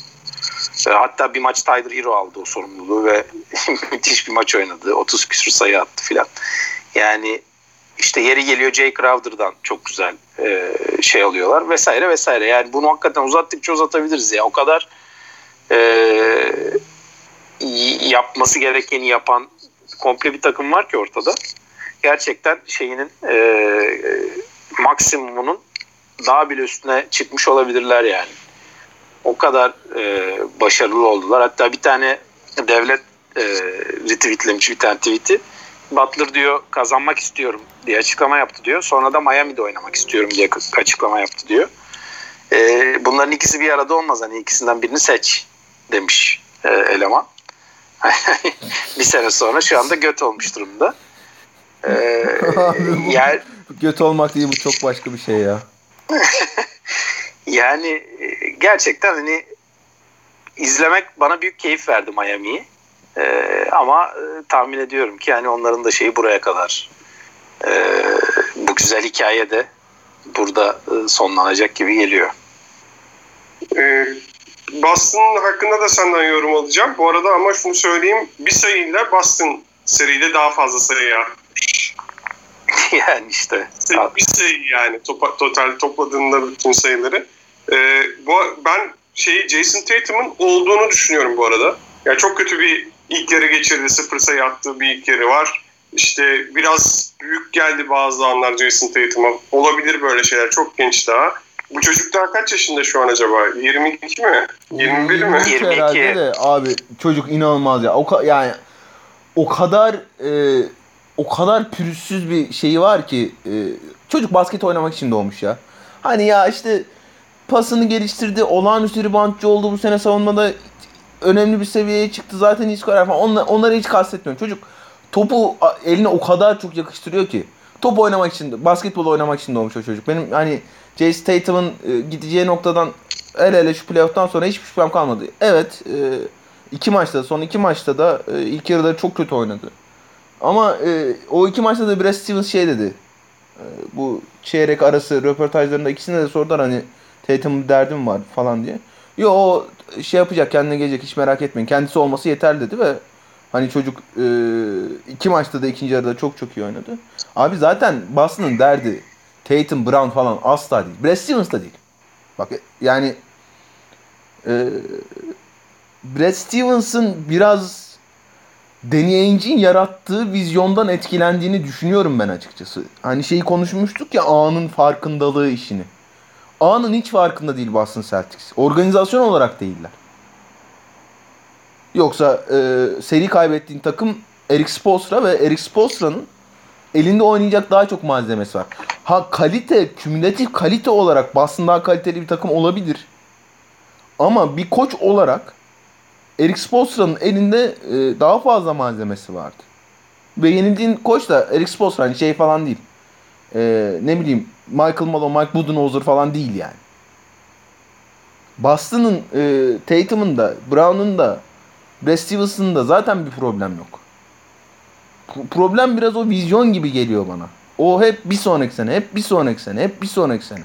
E, hatta bir maç Tyler Hero aldı o sorumluluğu ve müthiş bir maç oynadı. 30 küsur sayı attı filan. Yani işte yeri geliyor Jay Crowder'dan çok güzel e, şey alıyorlar vesaire vesaire. Yani bunu hakikaten uzattıkça uzatabiliriz ya. O kadar e, yapması gerekeni yapan komple bir takım var ki ortada. Gerçekten şeyinin e, maksimumunun daha bile üstüne çıkmış olabilirler yani. O kadar e, başarılı oldular. Hatta bir tane devlet e, retweetlemiş bir tane tweet'i. Butler diyor kazanmak istiyorum diye açıklama yaptı diyor. Sonra da Miami'de oynamak istiyorum diye açıklama yaptı diyor. E, bunların ikisi bir arada olmaz. Hani ikisinden birini seç demiş e, eleman. bir sene sonra şu anda göt olmuş durumda. E, yani, göt olmak değil bu çok başka bir şey ya. yani gerçekten hani izlemek bana büyük keyif verdi Miami'yi. Ee, ama e, tahmin ediyorum ki yani onların da şeyi buraya kadar e, bu güzel hikaye de burada e, sonlanacak gibi geliyor. Ee, Boston hakkında da senden yorum alacağım. Bu arada ama şunu söyleyeyim. Bir sayıyla Boston seride daha fazla sayı yapmış. yani işte. Bir sayı yani topa, total topladığında bütün sayıları. Ee, bu, ben şeyi Jason Tatum'un olduğunu düşünüyorum bu arada. Yani çok kötü bir ilk yarı geçirdi. Sıfır sayı attığı bir ilk yarı var. İşte biraz büyük geldi bazı anlar Jason Tatum'a. Olabilir böyle şeyler. Çok genç daha. Bu çocuk daha kaç yaşında şu an acaba? 22 mi? 21 mi? 22. Herhalde de abi çocuk inanılmaz ya. O ka- yani o kadar e, o kadar pürüzsüz bir şeyi var ki e, çocuk basket oynamak için doğmuş ya. Hani ya işte pasını geliştirdi. Olağanüstü ribantçı oldu bu sene savunmada. Önemli bir seviyeye çıktı. Zaten hiç karar falan. Onları, onları hiç kastetmiyorum. Çocuk topu eline o kadar çok yakıştırıyor ki. Top oynamak için, basketbol oynamak için doğmuş o çocuk. Benim hani Jason Tatum'un e, gideceği noktadan el ele şu playoff'tan sonra hiçbir şüphem kalmadı. Evet, e, iki maçta, son iki maçta da e, ilk yarıda çok kötü oynadı. Ama o iki maçta da Brad Stevens şey dedi. Bu çeyrek arası röportajlarında ikisine de sordular hani Tatum'un derdim var falan diye. Yo o şey yapacak kendine gelecek hiç merak etmeyin. Kendisi olması yeter dedi ve hani çocuk iki maçta da ikinci yarıda çok çok iyi oynadı. Abi zaten Boston'ın derdi Tatum, Brown falan asla değil. Brad Stevens da değil. Bak yani e, Brad Stevens'ın biraz Danny Ainge'in yarattığı vizyondan etkilendiğini düşünüyorum ben açıkçası. Hani şeyi konuşmuştuk ya anın farkındalığı işini. Anın hiç farkında değil Boston Celtics. Organizasyon olarak değiller. Yoksa e, seri kaybettiğin takım Eric Spoelstra ve Eric Spoelstra'nın elinde oynayacak daha çok malzemesi var. Ha kalite, kümülatif kalite olarak Boston daha kaliteli bir takım olabilir. Ama bir koç olarak Eric Spoelstra'nın elinde e, daha fazla malzemesi vardı. Ve yenildiğin koç da Eric Spoelstra hani şey falan değil. E, ne bileyim Michael Malone, Mike Budenholzer falan değil yani. Boston'ın e, Tatum'un da, Brown'un da, Brad Stevens'ın da zaten bir problem yok. Pro- problem biraz o vizyon gibi geliyor bana. O hep bir sonraki sene, hep bir sonraki sene, hep bir sonraki sene.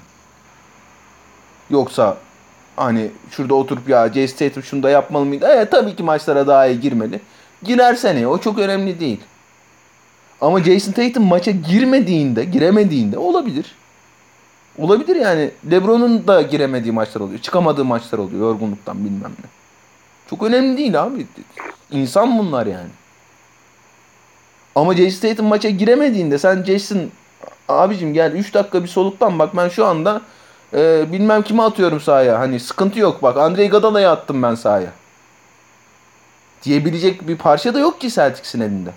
Yoksa hani şurada oturup ya Jay Tatum şunu da yapmalı mıydı? Evet tabii ki maçlara daha iyi girmeli. Girer seneye o çok önemli değil. Ama Jason Tatum maça girmediğinde, giremediğinde olabilir. Olabilir yani. LeBron'un da giremediği maçlar oluyor. Çıkamadığı maçlar oluyor yorgunluktan bilmem ne. Çok önemli değil abi. İnsan bunlar yani. Ama Jason Tatum maça giremediğinde sen Jason abicim gel 3 dakika bir soluktan bak ben şu anda e, bilmem kime atıyorum sahaya. Hani sıkıntı yok bak Andre Iguodala'ya attım ben sahaya. Diyebilecek bir parça da yok ki Celtics'in elinde.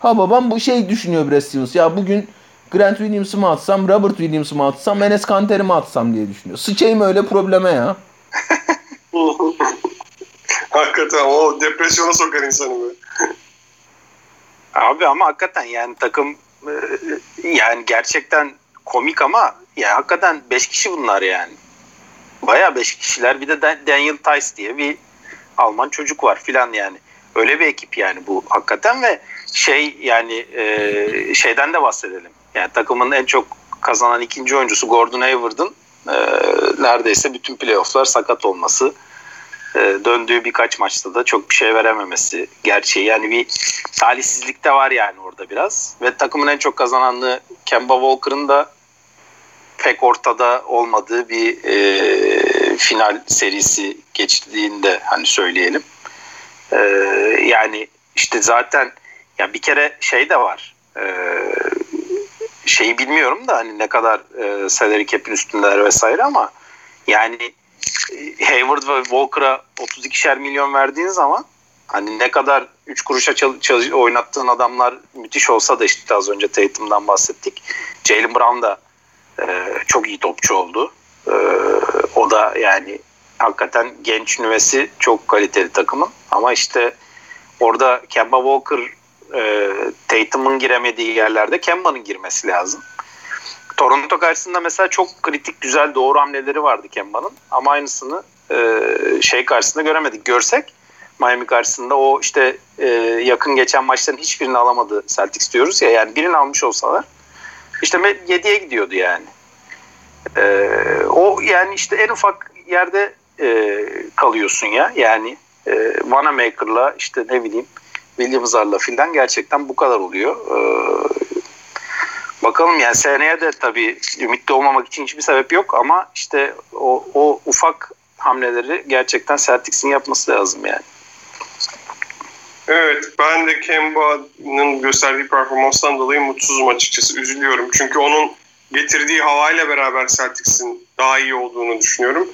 Ha babam bu şey düşünüyor Brad Stevens. Ya bugün Grant Williams'ı mı atsam, Robert Williams'ı mı atsam, Enes Kanter'i mi atsam diye düşünüyor. Sıçayım öyle probleme ya. Hakikaten o depresyona sokar insanı be. Abi ama hakikaten yani takım e, yani gerçekten komik ama ya hakikaten 5 kişi bunlar yani. Baya 5 kişiler. Bir de Dan- Daniel Tice diye bir Alman çocuk var filan yani. Öyle bir ekip yani bu hakikaten ve şey yani e, şeyden de bahsedelim. Yani takımın en çok kazanan ikinci oyuncusu Gordon Hayward'ın e, neredeyse bütün playofflar sakat olması e, döndüğü birkaç maçta da çok bir şey verememesi gerçeği. Yani bir talihsizlik de var yani orada biraz. Ve takımın en çok kazananlığı Kemba Walker'ın da pek ortada olmadığı bir e, final serisi geçtiğinde hani söyleyelim. E, yani işte zaten ya bir kere şey de var. E, şeyi bilmiyorum da hani ne kadar e, salary cap'in üstündeler vesaire ama yani e, Hayward ve Walker'a 32'şer milyon verdiğin zaman hani ne kadar 3 kuruşa çal- çal- oynattığın adamlar müthiş olsa da işte az önce Tatum'dan bahsettik. Jalen Brown da e, çok iyi topçu oldu. E, o da yani hakikaten genç nüvesi çok kaliteli takımın. Ama işte orada Kemba Walker e, Tatum'un giremediği yerlerde Kemba'nın girmesi lazım. Toronto karşısında mesela çok kritik güzel doğru hamleleri vardı Kemba'nın ama aynısını e, şey karşısında göremedik. Görsek Miami karşısında o işte e, yakın geçen maçların hiçbirini alamadı Celtics diyoruz ya yani birini almış olsalar işte 7'ye gidiyordu yani. E, o yani işte en ufak yerde e, kalıyorsun ya yani e, Vanamaker'la işte ne bileyim Williams'larla filan gerçekten bu kadar oluyor. E, bakalım yani seneye de tabii ümitli olmamak için hiçbir sebep yok ama işte o, o ufak hamleleri gerçekten Celtics'in yapması lazım yani. Evet ben de Kemba'nın gösterdiği performanstan dolayı mutsuzum açıkçası. Üzülüyorum. Çünkü onun getirdiği havayla beraber Celtics'in daha iyi olduğunu düşünüyorum.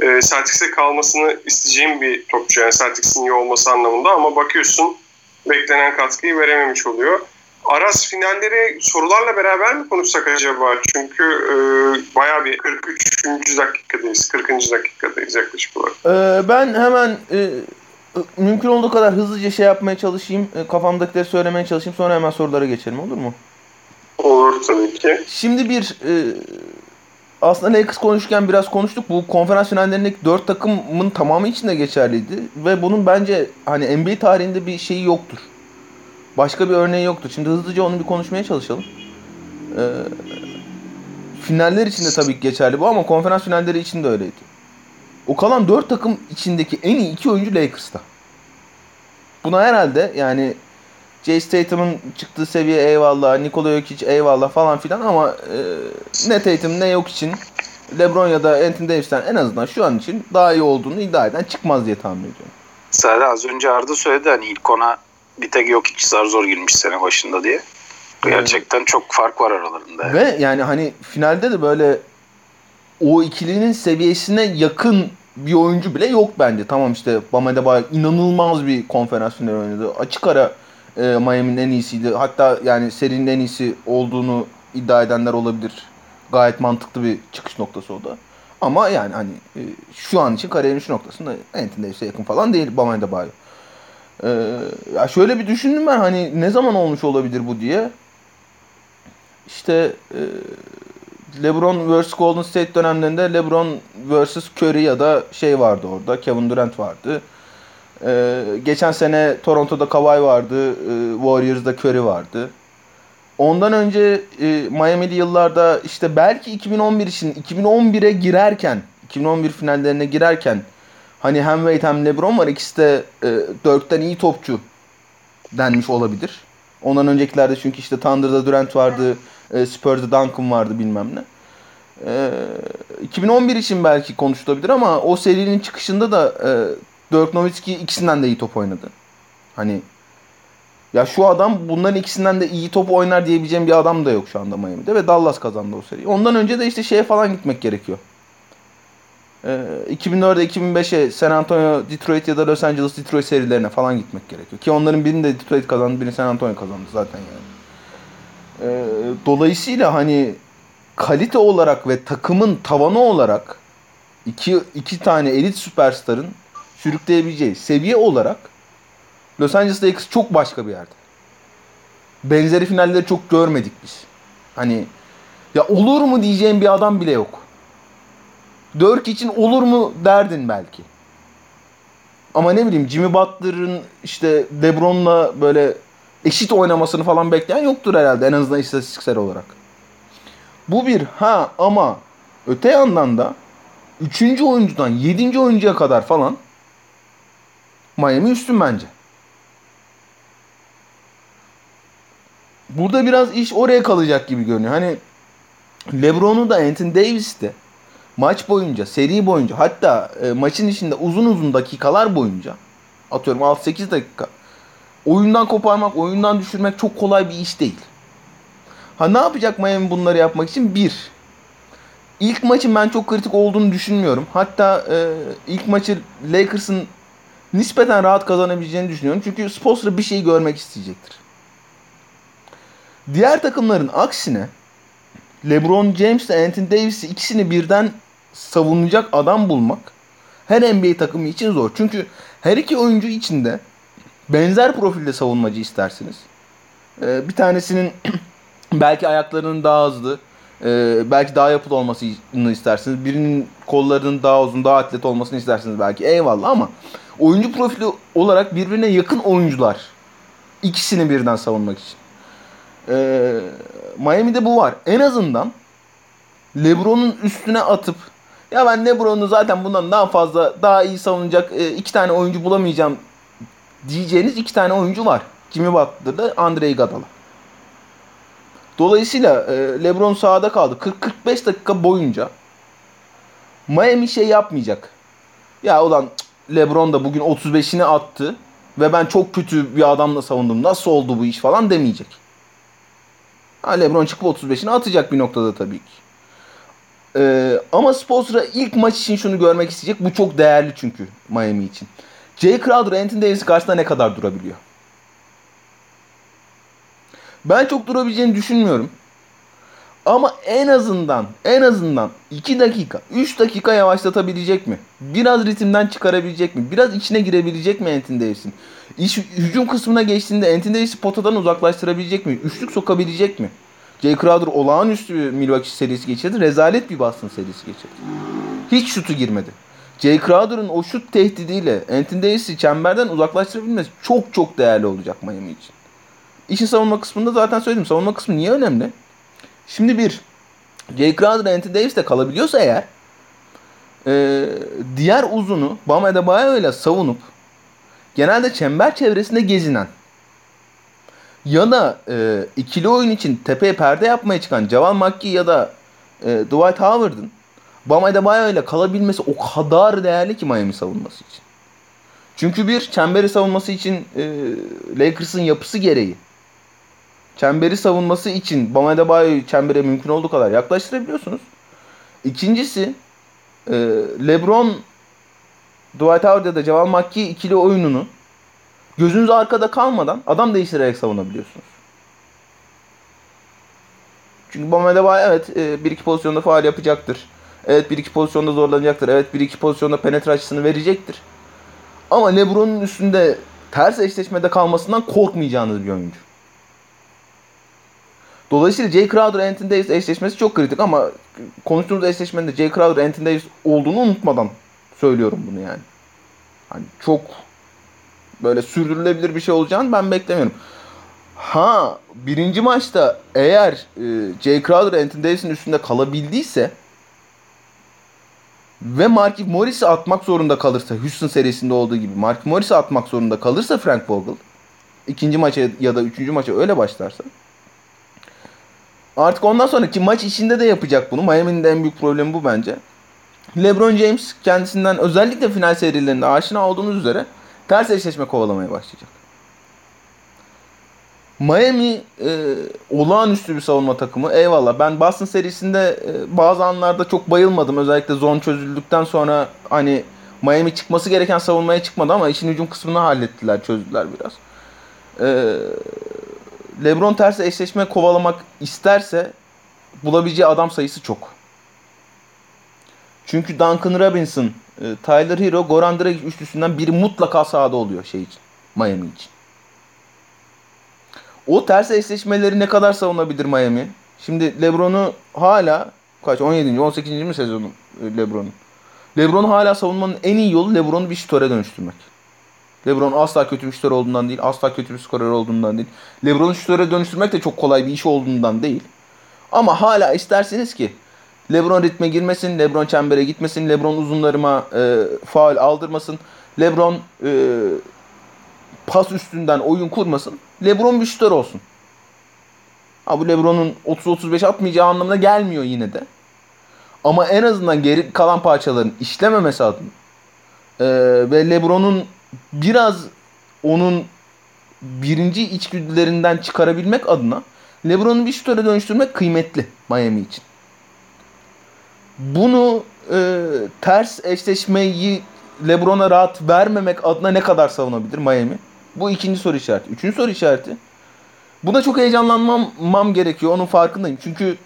Ee, Celtics'e kalmasını isteyeceğim bir topçu yani Celtics'in iyi olması anlamında ama bakıyorsun beklenen katkıyı verememiş oluyor. Aras finalleri sorularla beraber mi konuşsak acaba? Çünkü e, bayağı bir 43. dakikadayız. 40. dakikadayız yaklaşık olarak. Ee, ben hemen e, mümkün olduğu kadar hızlıca şey yapmaya çalışayım. E, kafamdakileri söylemeye çalışayım. Sonra hemen sorulara geçelim olur mu? Olur tabii ki. Şimdi bir e, aslında Lakers konuşurken biraz konuştuk. Bu konferans finallerindeki dört takımın tamamı için de geçerliydi. Ve bunun bence hani NBA tarihinde bir şeyi yoktur. Başka bir örneği yoktur. Şimdi hızlıca onu bir konuşmaya çalışalım. E, finaller için de tabii geçerli bu ama konferans finalleri için de öyleydi. O kalan dört takım içindeki en iyi iki oyuncu Lakers'ta. Buna herhalde yani Jay Tatum'un çıktığı seviye eyvallah, Nikola Jokic eyvallah falan filan ama e, ne Tatum ne yok için LeBron ya da Anthony Davis'ten en azından şu an için daha iyi olduğunu iddia eden çıkmaz diye tahmin ediyorum. Zaten az önce Arda söyledi hani ilk ona bir tek yok hiç zar zor girmiş sene başında diye. Gerçekten çok fark var aralarında. Yani. Ve yani hani finalde de böyle o ikilinin seviyesine yakın bir oyuncu bile yok bence. Tamam işte Bam Adebayo inanılmaz bir konferans finali oynadı. Açık ara e, Miami'nin en iyisiydi. Hatta yani serinin en iyisi olduğunu iddia edenler olabilir. Gayet mantıklı bir çıkış noktası o da. Ama yani hani e, şu an için kariyerin şu noktasında Anthony Davis'e yakın falan değil Bam Adebayo. E, ya şöyle bir düşündüm ben hani ne zaman olmuş olabilir bu diye. İşte e, LeBron vs Golden State dönemlerinde LeBron vs Curry ya da şey vardı orada. Kevin Durant vardı. Ee, geçen sene Toronto'da Kawhi vardı. E, Warriors'da Curry vardı. Ondan önce e, Miami'li yıllarda işte belki 2011 için 2011'e girerken 2011 finallerine girerken hani hem Wade hem LeBron var. İkisi de e, Dirk'ten iyi topçu denmiş olabilir. Ondan öncekilerde çünkü işte Thunder'da Durant vardı. E, Spurs'da Duncan vardı bilmem ne. E, 2011 için belki konuşulabilir ama o serinin çıkışında da e, Dirk Nowitzki ikisinden de iyi top oynadı. Hani ya şu adam bunların ikisinden de iyi top oynar diyebileceğim bir adam da yok şu anda Miami'de ve Dallas kazandı o seriyi. Ondan önce de işte şeye falan gitmek gerekiyor. Ee, 2004'e 2005'e San Antonio, Detroit ya da Los Angeles Detroit serilerine falan gitmek gerekiyor. Ki onların birini de Detroit kazandı, birini San Antonio kazandı zaten yani. Ee, dolayısıyla hani kalite olarak ve takımın tavanı olarak iki, iki tane elit süperstarın sürükleyebileceği seviye olarak Los Angeles Lakers çok başka bir yerde. Benzeri finalleri çok görmedik biz. Hani ya olur mu diyeceğim bir adam bile yok. Dirk için olur mu derdin belki. Ama ne bileyim Jimmy Butler'ın işte LeBron'la böyle eşit oynamasını falan bekleyen yoktur herhalde en azından istatistiksel olarak. Bu bir ha ama öte yandan da 3. oyuncudan 7. oyuncuya kadar falan Miami üstün bence. Burada biraz iş oraya kalacak gibi görünüyor. Hani LeBron'u da Anthony Davis de maç boyunca, seri boyunca hatta e, maçın içinde uzun uzun dakikalar boyunca atıyorum 6-8 dakika oyundan koparmak, oyundan düşürmek çok kolay bir iş değil. Ha ne yapacak Miami bunları yapmak için? Bir, ilk maçın ben çok kritik olduğunu düşünmüyorum. Hatta e, ilk maçı Lakers'ın nispeten rahat kazanabileceğini düşünüyorum. Çünkü Spoelstra bir şey görmek isteyecektir. Diğer takımların aksine LeBron James ile Anthony Davis'i ikisini birden savunacak adam bulmak her NBA takımı için zor. Çünkü her iki oyuncu içinde benzer profilde savunmacı istersiniz. Ee, bir tanesinin belki ayaklarının daha hızlı, e, belki daha yapılı olmasını istersiniz. Birinin kollarının daha uzun, daha atlet olmasını istersiniz belki. Eyvallah ama oyuncu profili olarak birbirine yakın oyuncular. ikisini birden savunmak için. Ee, Miami'de bu var. En azından LeBron'un üstüne atıp ya ben LeBron'u zaten bundan daha fazla daha iyi savunacak e, iki tane oyuncu bulamayacağım diyeceğiniz iki tane oyuncu var. Jimmy Butler'da Andre Iguodala. Dolayısıyla e, LeBron sahada kaldı. 40-45 dakika boyunca Miami şey yapmayacak. Ya ulan LeBron da bugün 35'ini attı ve ben çok kötü bir adamla savundum. Nasıl oldu bu iş falan demeyecek. Ha, LeBron çıkıp 35'ini atacak bir noktada tabii ki. Ee, ama Spoelstra ilk maç için şunu görmek isteyecek. Bu çok değerli çünkü Miami için. Jay Crowder, Anthony Davis karşısında ne kadar durabiliyor? Ben çok durabileceğini düşünmüyorum. Ama en azından en azından 2 dakika 3 dakika yavaşlatabilecek mi? Biraz ritimden çıkarabilecek mi? Biraz içine girebilecek mi Anthony Davis'in? İş hücum kısmına geçtiğinde Anthony Davis'i potadan uzaklaştırabilecek mi? Üçlük sokabilecek mi? Jay Crowder olağanüstü bir Milwaukee serisi geçirdi. Rezalet bir Boston serisi geçirdi. Hiç şutu girmedi. Jay Crowder'ın o şut tehdidiyle Anthony Davis'i çemberden uzaklaştırabilmesi çok çok değerli olacak Miami için. İşin savunma kısmında zaten söyledim. Savunma kısmı niye önemli? Şimdi bir, Jay Crowder, Anthony Davis kalabiliyorsa eğer e, diğer uzunu Bam Adebayo ile savunup genelde çember çevresinde gezinen ya da e, ikili oyun için tepeye perde yapmaya çıkan Javal McGee ya da e, Dwight Howard'ın Bam Adebayo ile kalabilmesi o kadar değerli ki Miami savunması için. Çünkü bir çemberi savunması için e, Lakers'ın yapısı gereği çemberi savunması için Bam Adebayo'yu çembere mümkün olduğu kadar yaklaştırabiliyorsunuz. İkincisi e, LeBron Dwight Howard ya da Javal McGee ikili oyununu gözünüz arkada kalmadan adam değiştirerek savunabiliyorsunuz. Çünkü Bam Adebayo evet e, bir iki pozisyonda faal yapacaktır. Evet bir iki pozisyonda zorlanacaktır. Evet bir iki pozisyonda penetre açısını verecektir. Ama LeBron'un üstünde ters eşleşmede kalmasından korkmayacağınız bir oyuncu. Dolayısıyla Jay Crowder Anthony Davis eşleşmesi çok kritik ama konuştuğumuz eşleşmenin de Jay Crowder Anthony Davis olduğunu unutmadan söylüyorum bunu yani. Hani çok böyle sürdürülebilir bir şey olacağını ben beklemiyorum. Ha birinci maçta eğer e, Jay Crowder Anthony Davis'in üstünde kalabildiyse ve Markif Morris'i atmak zorunda kalırsa Houston serisinde olduğu gibi Markif Morris'i atmak zorunda kalırsa Frank Vogel ikinci maça ya da üçüncü maça öyle başlarsa artık ondan sonraki maç içinde de yapacak bunu. Miami'nin en büyük problemi bu bence. LeBron James kendisinden özellikle final serilerinde aşina olduğunuz üzere ters eşleşme kovalamaya başlayacak. Miami e, olağanüstü bir savunma takımı. Eyvallah. Ben Boston serisinde e, bazı anlarda çok bayılmadım. Özellikle zon çözüldükten sonra hani Miami çıkması gereken savunmaya çıkmadı ama işin hücum kısmını hallettiler, çözdüler biraz. E, LeBron ters eşleşme kovalamak isterse bulabileceği adam sayısı çok. Çünkü Duncan Robinson, e, Tyler Hero, Goran Dragic üçlüsünden biri mutlaka sahada oluyor şey için. Miami için. O ters eşleşmeleri ne kadar savunabilir Miami? Şimdi LeBron'u hala kaç 17. 18. mi sezonu e, LeBron'un? LeBron hala savunmanın en iyi yolu LeBron'u bir şutöre dönüştürmek. LeBron asla kötü bir şutör olduğundan değil, asla kötü bir skorer olduğundan değil. LeBron'u şutöre dönüştürmek de çok kolay bir iş olduğundan değil. Ama hala isterseniz ki LeBron ritme girmesin, LeBron çembere gitmesin, LeBron uzunlarıma e, faal aldırmasın. LeBron e, pas üstünden oyun kurmasın. LeBron bir olsun. Ha bu LeBron'un 30-35 atmayacağı anlamına gelmiyor yine de. Ama en azından geri kalan parçaların işlememesi adına e, ve LeBron'un biraz onun birinci içgüdülerinden çıkarabilmek adına LeBron'u bir şutöre dönüştürmek kıymetli Miami için. Bunu e, ters eşleşmeyi LeBron'a rahat vermemek adına ne kadar savunabilir Miami? Bu ikinci soru işareti. Üçüncü soru işareti. Buna çok heyecanlanmam gerekiyor. Onun farkındayım. Çünkü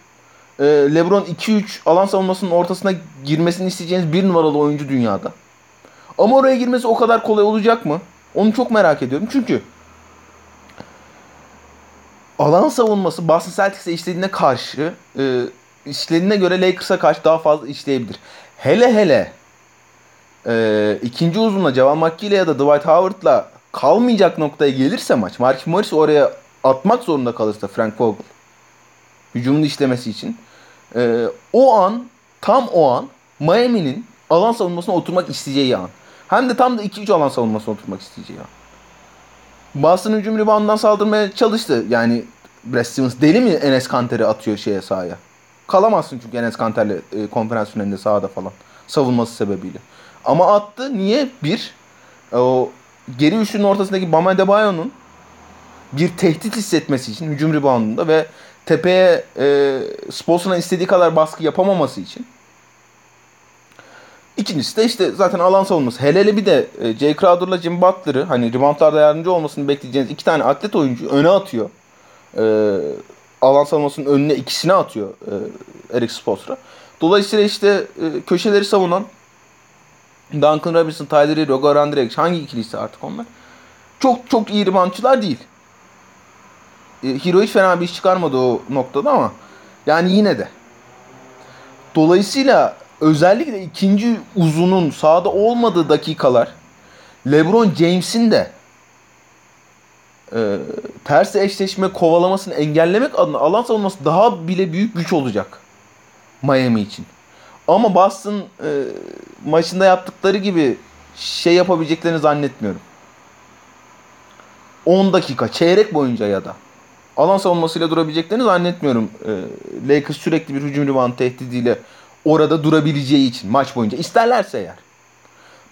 e, LeBron 2-3 alan savunmasının ortasına girmesini isteyeceğiniz bir numaralı oyuncu dünyada. Ama oraya girmesi o kadar kolay olacak mı? Onu çok merak ediyorum. Çünkü alan savunması Boston Celtics'e işlediğine karşı e, işlediğine göre Lakers'a karşı daha fazla işleyebilir. Hele hele e, ikinci uzunla Javal McGee ya da Dwight Howard'la kalmayacak noktaya gelirse maç, Mark Morris oraya atmak zorunda kalırsa Frank Vogel hücumunu işlemesi için e, o an tam o an Miami'nin alan savunmasına oturmak isteyeceği an. Hem de tam da 2-3 alan savunmasına oturmak isteyeceği an. Boston hücum reboundından saldırmaya çalıştı. Yani Brad Stevens deli mi Enes Kanter'i atıyor şeye sahaya? Kalamazsın çünkü Enes Kanter'le e, konferans finalinde sahada falan. Savunması sebebiyle. Ama attı. Niye? Bir, o geri üçlünün ortasındaki Bam Adebayo'nun bir tehdit hissetmesi için hücum reboundunda ve tepeye e, Spolstra istediği kadar baskı yapamaması için. İkincisi de işte zaten alan savunması. Hele hele bir de e, Jay Crowder'la Jim Butler'ı hani reboundlarda yardımcı olmasını bekleyeceğiniz iki tane atlet oyuncu öne atıyor. E, alan savunmasının önüne ikisini atıyor e, Eric Spoelstra. Dolayısıyla işte e, köşeleri savunan Duncan Robinson, Tyler Hero, Goran Dragic hangi ikilisi artık onlar? Çok çok iyi reboundçılar değil. E, Hero hiç fena bir iş çıkarmadı o noktada ama yani yine de. Dolayısıyla özellikle ikinci uzunun sahada olmadığı dakikalar LeBron James'in de e, ters eşleşme kovalamasını engellemek adına alan savunması daha bile büyük güç olacak Miami için. Ama Boston e, maçında yaptıkları gibi şey yapabileceklerini zannetmiyorum. 10 dakika, çeyrek boyunca ya da alan savunmasıyla durabileceklerini zannetmiyorum. E, Lakers sürekli bir hücum rebound tehdidiyle orada durabileceği için maç boyunca. isterlerse eğer.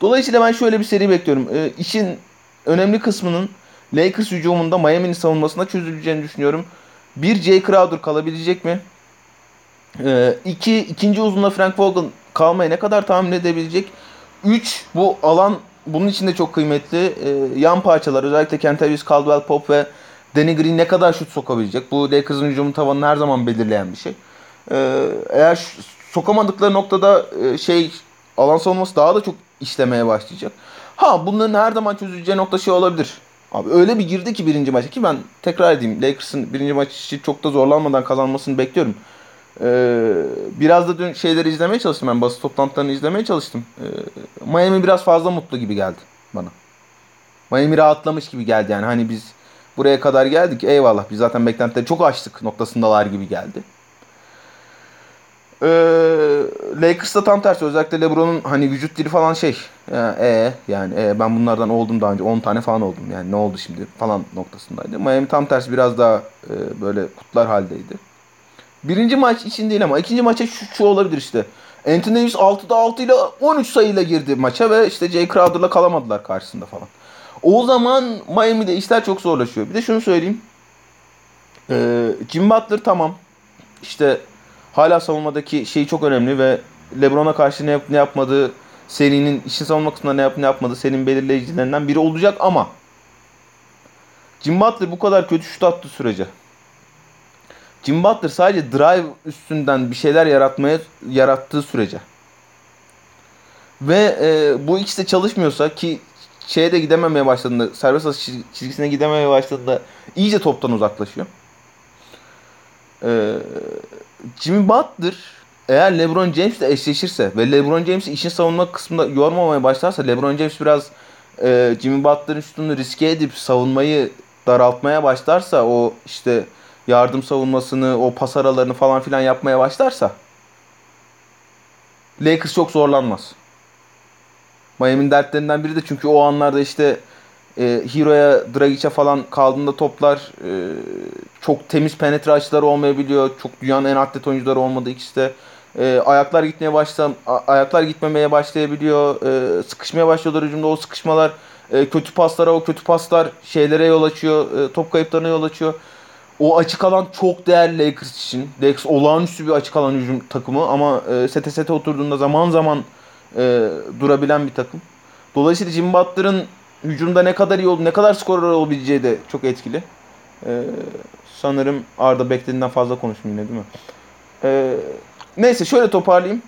Dolayısıyla ben şöyle bir seri bekliyorum. E, işin önemli kısmının Lakers hücumunda Miami'nin savunmasında çözüleceğini düşünüyorum. Bir Jay Crowder kalabilecek mi? Ee, iki, ikinci uzunla Frank Vogel kalmaya ne kadar tahmin edebilecek? 3 bu alan bunun için de çok kıymetli. E, yan parçalar özellikle Kentavius Caldwell Pop ve Danny Green ne kadar şut sokabilecek? Bu Lakers'ın hücumun tavanını her zaman belirleyen bir şey. E, eğer sokamadıkları noktada e, şey alan savunması daha da çok işlemeye başlayacak. Ha bunların her zaman çözüleceği nokta şey olabilir. Abi öyle bir girdi ki birinci maça ki ben tekrar edeyim Lakers'ın birinci maçı çok da zorlanmadan kazanmasını bekliyorum. Ee, biraz da dün şeyleri izlemeye çalıştım ben basın toplantılarını izlemeye çalıştım. Ee, Miami biraz fazla mutlu gibi geldi bana. Miami rahatlamış gibi geldi yani hani biz buraya kadar geldik eyvallah biz zaten beklentileri çok açtık noktasındalar gibi geldi. Ee, Lakers'ta tam tersi özellikle LeBron'un hani vücut dili falan şey e yani e, ben bunlardan oldum daha önce 10 tane falan oldum yani ne oldu şimdi falan noktasındaydı. Miami tam tersi biraz daha e, böyle kutlar haldeydi. Birinci maç için değil ama ikinci maça şu, şu olabilir işte. Anthony Davis 6'da 6 ile 13 sayıyla girdi maça ve işte Jay Crowder'la kalamadılar karşısında falan. O zaman Miami'de işler çok zorlaşıyor. Bir de şunu söyleyeyim. Ee, Jim Butler tamam. İşte hala savunmadaki şey çok önemli ve LeBron'a karşı ne, yap, ne yapmadığı serinin işin savunma kısmında ne yap ne yapmadığı serinin belirleyicilerinden biri olacak ama Jim Butler bu kadar kötü şut attığı sürece Jim Butler sadece drive üstünden bir şeyler yaratmaya yarattığı sürece ve e, bu ikisi de çalışmıyorsa ki şeye de gidememeye başladığında serbest atış çizgisine gidememeye başladığında iyice toptan uzaklaşıyor. Ee, Jimmy Butler eğer LeBron James ile eşleşirse ve LeBron James'i işin savunma kısmında yormamaya başlarsa LeBron James biraz e, Jimmy Butler'ın üstünü riske edip savunmayı daraltmaya başlarsa o işte yardım savunmasını, o pas aralarını falan filan yapmaya başlarsa Lakers çok zorlanmaz. Miami'nin dertlerinden biri de çünkü o anlarda işte e, Hero'ya, Dragic'e falan kaldığında toplar e, çok temiz penetre açıları olmayabiliyor. Çok dünyanın en atlet oyuncuları olmadı ikisi de. E, ayaklar gitmeye başla ayaklar gitmemeye başlayabiliyor. E, sıkışmaya başlıyorlar hücumda. O sıkışmalar e, kötü paslara, o kötü paslar şeylere yol açıyor. E, top kayıplarına yol açıyor. O açık alan çok değerli Lakers için. Lakers olağanüstü bir açık alan hücum takımı ama e, sete sete oturduğunda zaman zaman e, durabilen bir takım. Dolayısıyla Jimmy Butler'ın hücumda ne kadar iyi oldu, ne kadar skorer olabileceği de çok etkili. E, sanırım Arda beklediğinden fazla konuştum yine değil mi? E, neyse şöyle toparlayayım.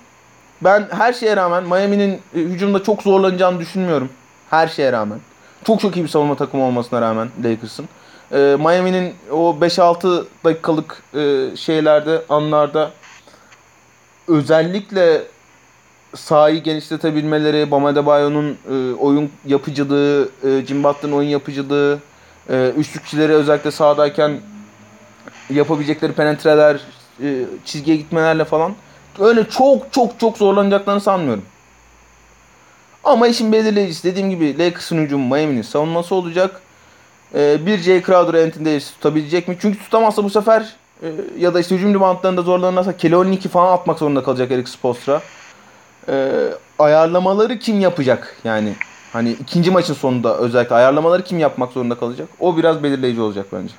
Ben her şeye rağmen Miami'nin e, hücumda çok zorlanacağını düşünmüyorum. Her şeye rağmen. Çok çok iyi bir savunma takımı olmasına rağmen Lakers'ın. E, Miami'nin o 5-6 dakikalık e, şeylerde, anlarda özellikle sahayı genişletebilmeleri, Bam Adebayo'nun e, oyun yapıcılığı, e, Jim Butler'ın oyun yapıcılığı, e, üçlükçileri özellikle sahadayken yapabilecekleri penetreler, e, çizgiye gitmelerle falan öyle çok çok çok zorlanacaklarını sanmıyorum. Ama işin belirleyicisi dediğim gibi Lakers'ın hücumu Miami'nin savunması olacak. E, bir Jay Crowder Anthony Davis tutabilecek mi? Çünkü tutamazsa bu sefer e, ya da işte hücum reboundlarında zorlanırsa Kelly falan atmak zorunda kalacak Eric Spoelstra e, ayarlamaları kim yapacak? Yani hani ikinci maçın sonunda özellikle ayarlamaları kim yapmak zorunda kalacak? O biraz belirleyici olacak bence.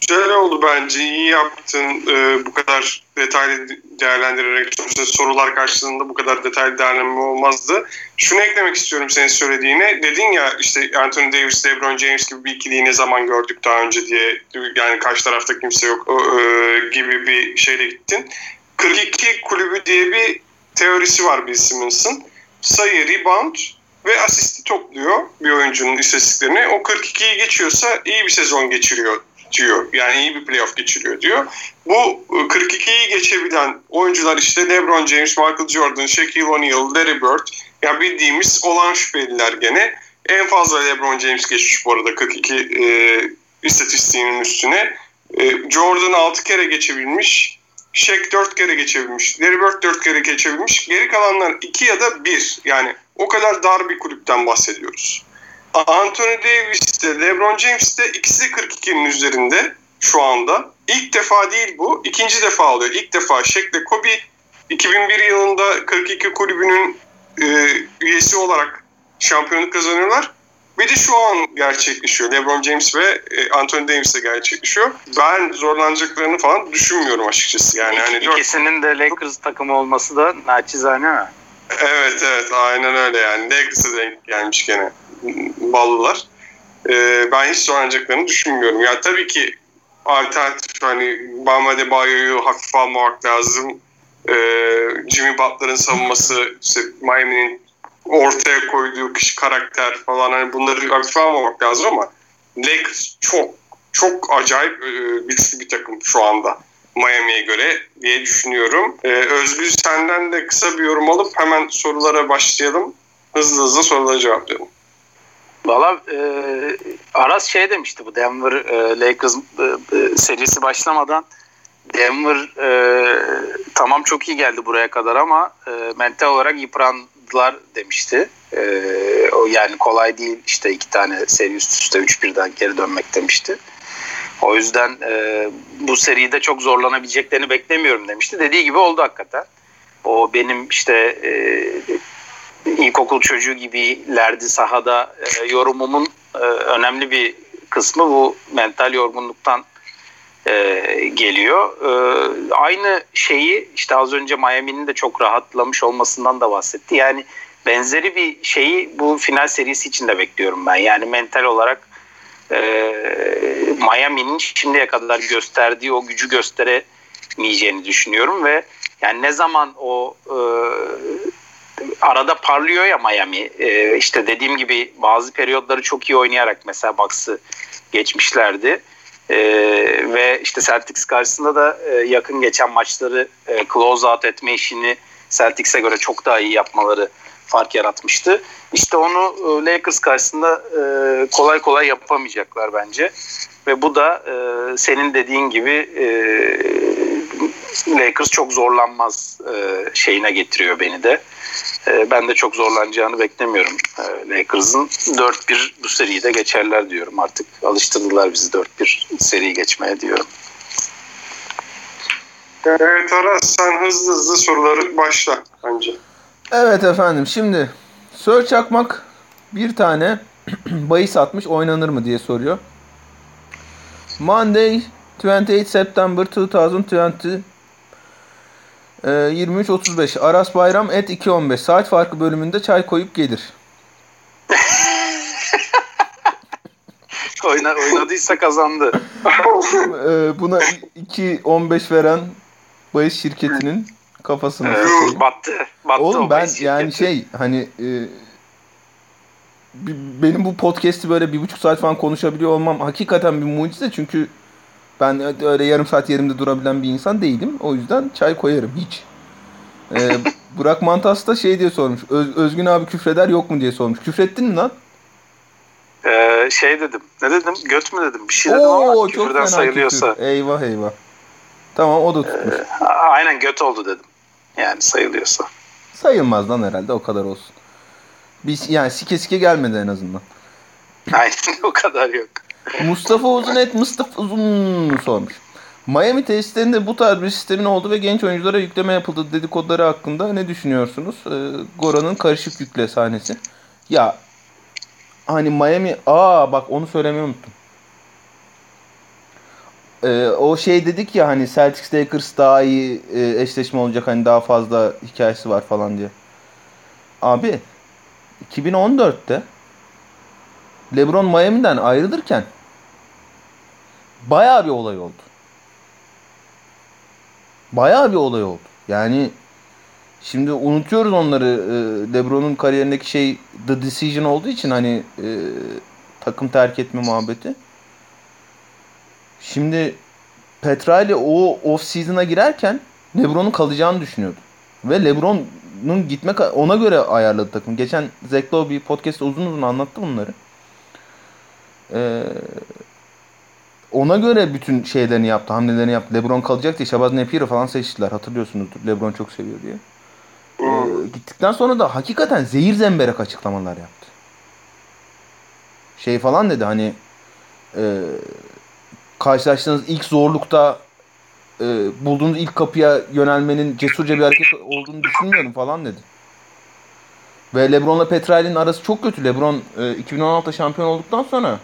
Güzel oldu bence. İyi yaptın. Ee, bu kadar detaylı değerlendirerek sonuçta sorular karşılığında bu kadar detaylı değerlendirme olmazdı. Şunu eklemek istiyorum senin söylediğine. Dedin ya işte Anthony Davis, LeBron James gibi bir ikiliyi ne zaman gördük daha önce diye. Yani karşı tarafta kimse yok e, gibi bir şeyle gittin. 42 kulübü diye bir teorisi var Bill Simmons'ın. Sayı, rebound ve asisti topluyor bir oyuncunun istatistiklerini. O 42'yi geçiyorsa iyi bir sezon geçiriyor diyor. Yani iyi bir playoff geçiriyor diyor. Bu 42'yi geçebilen oyuncular işte LeBron James, Michael Jordan, Shaquille O'Neal, Larry Bird. Yani bildiğimiz olan şüpheliler gene. En fazla LeBron James geçmiş bu arada 42 e, istatistiğinin üstüne. E, Jordan 6 kere geçebilmiş. Shaq 4 kere geçebilmiş. Larry Bird 4 kere geçebilmiş. Geri kalanlar 2 ya da 1. Yani o kadar dar bir kulüpten bahsediyoruz. Anthony Davis de LeBron James de ikisi de 42'nin üzerinde şu anda. İlk defa değil bu. ikinci defa oluyor. İlk defa Shaq ile Kobe 2001 yılında 42 kulübünün e, üyesi olarak şampiyonluk kazanıyorlar. Bir de şu an gerçekleşiyor. LeBron James ve e, Anthony Davis de gerçekleşiyor. Ben zorlanacaklarını falan düşünmüyorum açıkçası. Yani hani İk, ikisinin de Lakers takımı olması da naçizane mi? Evet evet aynen öyle yani. Lakers'a denk gelmiş gene ballılar. Ee, ben hiç zorlanacaklarını düşünmüyorum. Ya tabii ki alternatif hani Bam Adebayo'yu hafife almamak lazım. Ee, Jimmy Butler'ın savunması, işte Miami'nin ortaya koyduğu kişi karakter falan hani bunları hafife almamak lazım ama Lakers çok çok acayip e, güçlü bir takım şu anda. Miami'ye göre diye düşünüyorum. Ee, Özgür senden de kısa bir yorum alıp hemen sorulara başlayalım. Hızlı hızlı sorulara cevaplayalım. Valla e, Aras şey demişti bu Denver e, Lakers e, e, serisi başlamadan Denver e, tamam çok iyi geldi buraya kadar ama e, mental olarak yıprandılar demişti. E, o yani kolay değil işte iki tane seri üst üste 3-1'den geri dönmek demişti. O yüzden e, bu seride çok zorlanabileceklerini beklemiyorum demişti. Dediği gibi oldu hakikaten. O benim işte e, ilkokul çocuğu gibilerdi sahada e, yorumumun e, önemli bir kısmı bu mental yorgunluktan e, geliyor. E, aynı şeyi işte az önce Miami'nin de çok rahatlamış olmasından da bahsetti. Yani benzeri bir şeyi bu final serisi için de bekliyorum ben. Yani mental olarak e, Miami'nin şimdiye kadar gösterdiği o gücü gösteremeyeceğini düşünüyorum ve yani ne zaman o e, arada parlıyor ya Miami. E, işte dediğim gibi bazı periyotları çok iyi oynayarak mesela Bucks'ı geçmişlerdi. E, ve işte Celtics karşısında da e, yakın geçen maçları e, close out etme işini Celtics'e göre çok daha iyi yapmaları fark yaratmıştı. İşte onu e, Lakers karşısında e, kolay kolay yapamayacaklar bence. Ve bu da e, senin dediğin gibi Lakers çok zorlanmaz e, şeyine getiriyor beni de. E, ben de çok zorlanacağını beklemiyorum e, Lakers'ın. 4-1 bu seriyi de geçerler diyorum artık. Alıştırdılar bizi 4-1 seriyi geçmeye diyorum. Evet Aras sen hızlı hızlı soruları başla bence. Evet efendim şimdi Sör Çakmak bir tane bahis atmış oynanır mı diye soruyor. Monday 28 September 2020 e, 23.35 Aras Bayram et 2.15 saat farkı bölümünde çay koyup gelir. Oyna, oynadıysa kazandı. e, buna 2.15 veren bahis şirketinin kafasına. Ee, battı. battı Oğlum ben yani şey hani e, benim bu podcast'i böyle bir buçuk saat falan konuşabiliyor olmam hakikaten bir mucize çünkü ben öyle yarım saat yerimde durabilen bir insan değilim. O yüzden çay koyarım hiç. E, Burak Mantas da şey diye sormuş. Öz- Özgün abi küfreder yok mu diye sormuş. Küfrettin mi lan? Ee, şey dedim. Ne dedim? Göt mü dedim? Bir şey dedim ama Oo çok küfürden sayılıyorsa. küfür. Eyvah eyvah. Tamam o da tutmuş. A- Aynen göt oldu dedim. Yani sayılıyorsa. Sayılmaz lan herhalde o kadar olsun. Biz yani sike sike gelmedi en azından. Aynen o kadar yok. Mustafa Uzun et Mustafa Uzun sormuş. Miami tesislerinde bu tarz bir sistemin olduğu ve genç oyunculara yükleme yapıldı dedikoduları hakkında ne düşünüyorsunuz? Ee, Gora'nın karışık yükle sahnesi. Ya hani Miami aa bak onu söylemeyi unuttum. Ee, o şey dedik ya hani Celtics Lakers daha iyi e, eşleşme olacak hani daha fazla hikayesi var falan diye. Abi 2014'te LeBron Miami'den ayrılırken bayağı bir olay oldu. Bayağı bir olay oldu. Yani şimdi unutuyoruz onları. Ee, LeBron'un kariyerindeki şey The Decision olduğu için hani e, takım terk etme muhabbeti. Şimdi Petrali o off season'a girerken LeBron'un kalacağını düşünüyordu. Ve LeBron'un gitme ona göre ayarladı takım. Geçen Zach bir podcast'te uzun uzun anlattı bunları. Ee, ona göre bütün şeylerini yaptı, hamlelerini yaptı. LeBron kalacak diye Shabazz Napier'ı falan seçtiler. Hatırlıyorsunuzdur. LeBron çok seviyor diye. Ee, gittikten sonra da hakikaten zehir zemberek açıklamalar yaptı. Şey falan dedi hani e, karşılaştığınız ilk zorlukta e, bulduğunuz ilk kapıya yönelmenin cesurca bir hareket olduğunu düşünmüyorum falan dedi. Ve LeBron'la Petrali'nin arası çok kötü. LeBron e, 2016'da şampiyon olduktan sonra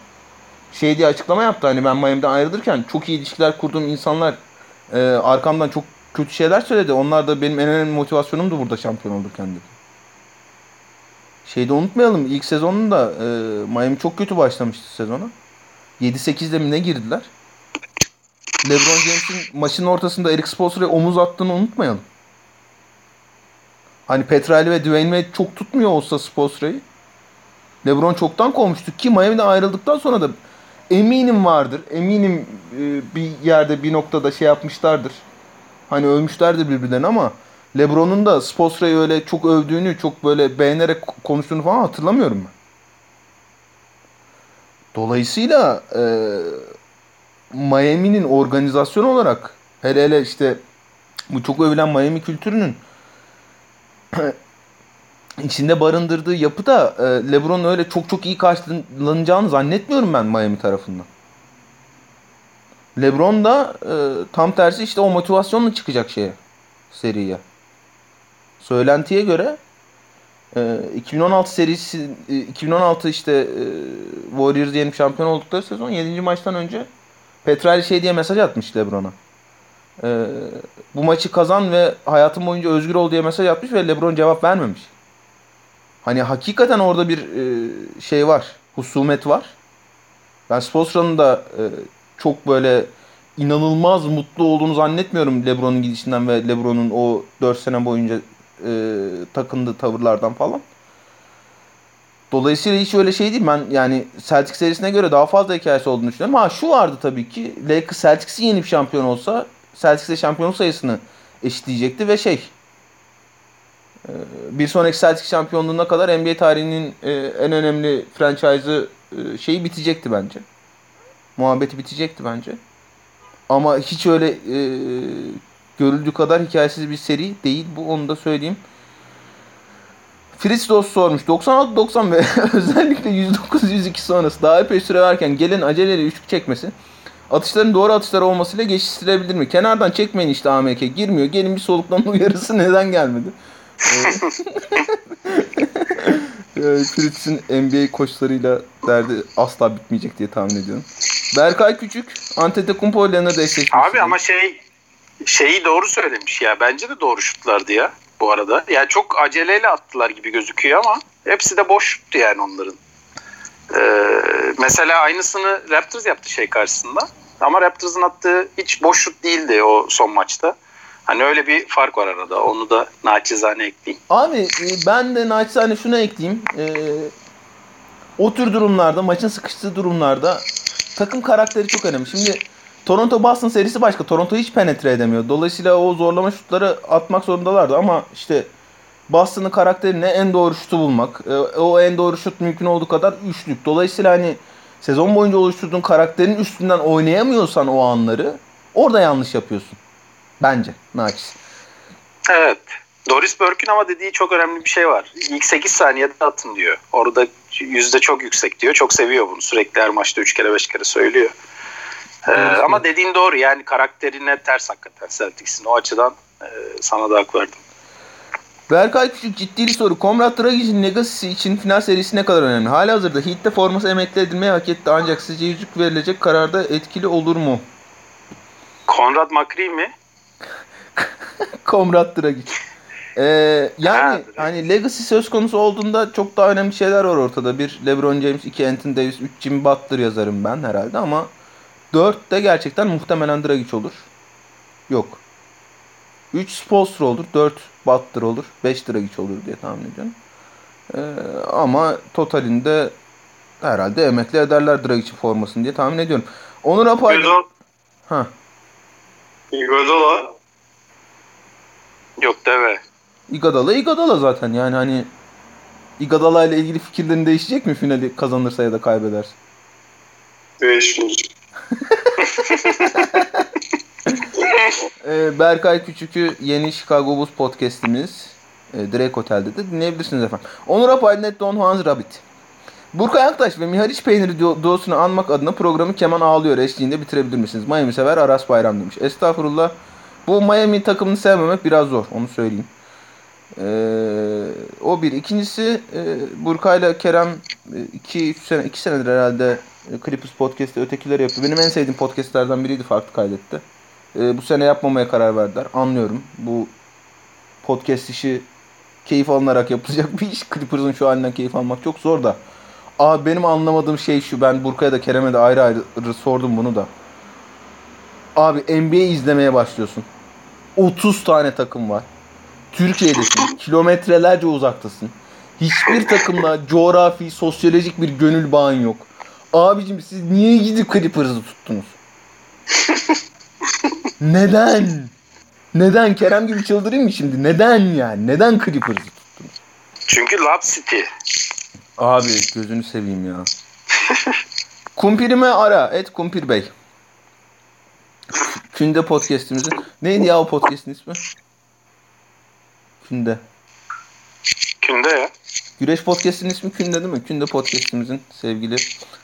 şey diye açıklama yaptı. Hani ben Miami'den ayrılırken çok iyi ilişkiler kurduğum insanlar e, arkamdan çok kötü şeyler söyledi. Onlar da benim en önemli motivasyonumdu burada şampiyon olurken dedi. şeyde unutmayalım ilk sezonunda e, Miami çok kötü başlamıştı sezona. 7-8'de mi ne girdiler? LeBron James'in maçın ortasında Eric Spoelstra'ya omuz attığını unutmayalım. Hani Petrali ve Dwayne Wade çok tutmuyor olsa Spoelstra'yı. LeBron çoktan kovmuştu ki Miami'den ayrıldıktan sonra da eminim vardır. Eminim e, bir yerde bir noktada şey yapmışlardır. Hani ölmüşlerdir birbirlerine ama LeBron'un da Spoelstra'yı öyle çok övdüğünü, çok böyle beğenerek konuştuğunu falan hatırlamıyorum ben. Dolayısıyla e, Miami'nin organizasyon olarak hele hele işte bu çok övülen Miami kültürünün içinde barındırdığı yapıda e, LeBron'un öyle çok çok iyi karşılanacağını zannetmiyorum ben Miami tarafından. LeBron da e, tam tersi işte o motivasyonla çıkacak şeye seriye. Söylentiye göre e, 2016 serisi e, 2016 işte e, Warriors yenip şampiyon oldukları sezon 7. maçtan önce Petrali şey diye mesaj atmış LeBron'a. E, bu maçı kazan ve hayatın boyunca özgür ol diye mesaj atmış ve LeBron cevap vermemiş. Hani hakikaten orada bir e, şey var. Husumet var. Ben Spoelstra'nın da e, çok böyle inanılmaz mutlu olduğunu zannetmiyorum LeBron'un gidişinden ve LeBron'un o 4 sene boyunca e, takındığı tavırlardan falan. Dolayısıyla hiç öyle şey değil. Ben yani Celtics serisine göre daha fazla hikayesi olduğunu düşünüyorum. Ha şu vardı tabii ki. Lakers Celtics'i yenip şampiyon olsa Celtics'e şampiyonluk sayısını eşitleyecekti ve şey bir sonraki Celtics şampiyonluğuna kadar NBA tarihinin e, en önemli franchise'ı e, şeyi bitecekti bence. Muhabbeti bitecekti bence. Ama hiç öyle e, görüldüğü kadar hikayesiz bir seri değil. Bu onu da söyleyeyim. Fritz Dost sormuş. 96-90 ve özellikle 109-102 sonrası daha epey süre verken gelen aceleyle üçlük çekmesi atışların doğru atışlar olmasıyla geçiştirebilir mi? Kenardan çekmeyin işte AMK. Girmiyor. Gelin bir soluklama uyarısı neden gelmedi? Fritz'in NBA koçlarıyla derdi asla bitmeyecek diye tahmin ediyorum. Berkay Küçük Antetokounmpo ile Leonard eşleşmesi. Abi ama şey şeyi doğru söylemiş ya. Bence de doğru şutlardı ya bu arada. Yani çok aceleyle attılar gibi gözüküyor ama hepsi de boş şuttu yani onların. Ee, mesela aynısını Raptors yaptı şey karşısında. Ama Raptors'ın attığı hiç boş şut değildi o son maçta. Hani öyle bir fark var arada. Onu da naçizane ekleyeyim. Abi e, ben de naçizane şunu ekleyeyim. Ee, o tür durumlarda, maçın sıkıştığı durumlarda takım karakteri çok önemli. Şimdi Toronto Boston serisi başka. Toronto hiç penetre edemiyor. Dolayısıyla o zorlama şutları atmak zorundalardı ama işte Boston'ın karakterine en doğru şutu bulmak. E, o en doğru şut mümkün olduğu kadar üçlük. Dolayısıyla hani sezon boyunca oluşturduğun karakterin üstünden oynayamıyorsan o anları orada yanlış yapıyorsun. Bence naçiz. Evet. Doris Burke'ün ama dediği çok önemli bir şey var. İlk 8 saniyede atın diyor. Orada yüzde çok yüksek diyor. Çok seviyor bunu. Sürekli her maçta 3 kere 5 kere söylüyor. Ee, ama dediğin doğru. Yani karakterine ters hakikaten Celtics'in. O açıdan e, sana da hak verdim. Berkay Küçük ciddi bir soru. Komrat Dragic'in Legacy için final serisi ne kadar önemli? Hala hazırda Heat'te forması emekli edilmeye hak etti ancak sizce yüzük verilecek kararda etkili olur mu? Konrad McCree mi? Komrat Dragic. Ee, yani Ha, hani Legacy söz konusu olduğunda çok daha önemli şeyler var ortada. Bir LeBron James, iki Anthony Davis, üç Jimmy Butler yazarım ben herhalde ama dört de gerçekten muhtemelen Dragic olur. Yok. 3 Spolstra olur, 4 Butler olur, 5 Dragic olur diye tahmin ediyorum. Ee, ama totalinde herhalde emekli ederler Dragic'in formasını diye tahmin ediyorum. Onur Apay... Iguodala, Ha. Iguodala Yok deve. Igadala Igadala zaten yani hani Igadala ile ilgili fikirlerin değişecek mi finali kazanırsa ya da kaybederse? değişmeyecek. Ee, Berkay Küçük'ü yeni Chicago Bulls podcast'imiz e, Drake Otel'de de dinleyebilirsiniz efendim. Onur Apay net Don Juan Rabbit. Burkay Aktaş ve Mihaliç Peyniri du- duosunu anmak adına programı Keman Ağlıyor eşliğinde bitirebilir misiniz? Miami sever Aras Bayram demiş. Estağfurullah. Bu Miami takımını sevmemek biraz zor. Onu söyleyeyim. Ee, o bir. İkincisi e, Burkay'la Kerem 2 3 sene 2 senedir herhalde e, Clippers podcast'te ötekileri yapıyor. Benim en sevdiğim podcast'lerden biriydi farklı kaydetti. E, bu sene yapmamaya karar verdiler. Anlıyorum. Bu podcast işi keyif alınarak yapılacak bir iş. Clippers'ın şu halinden keyif almak çok zor da. Abi benim anlamadığım şey şu. Ben Burka'ya da Kerem'e de ayrı ayrı sordum bunu da. Abi NBA izlemeye başlıyorsun. 30 tane takım var. Türkiye'desin. Kilometrelerce uzaktasın. Hiçbir takımla coğrafi, sosyolojik bir gönül bağın yok. Abicim siz niye gidip Clippers'ı tuttunuz? Neden? Neden? Kerem gibi çıldırayım mı şimdi? Neden yani? Neden Clippers'ı tuttunuz? Çünkü Lob City. Abi gözünü seveyim ya. Kumpirime ara. Et Kumpir Bey. Künde podcast'imizin. Neydi ya o podcast'in ismi? Künde. Künde ya. Güreş podcast'in ismi Künde değil mi? Künde podcast'imizin sevgili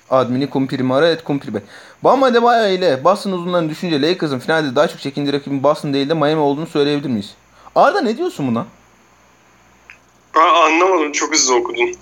admini Kumpirime ara. Et Kumpir Bey. Bam Adebayo ile Boston uzunlarını düşünce Lakers'ın finalde daha çok çekindiği rakibin Boston değil de Miami olduğunu söyleyebilir miyiz? Arda ne diyorsun buna? Ben anlamadım. Çok hızlı okudun.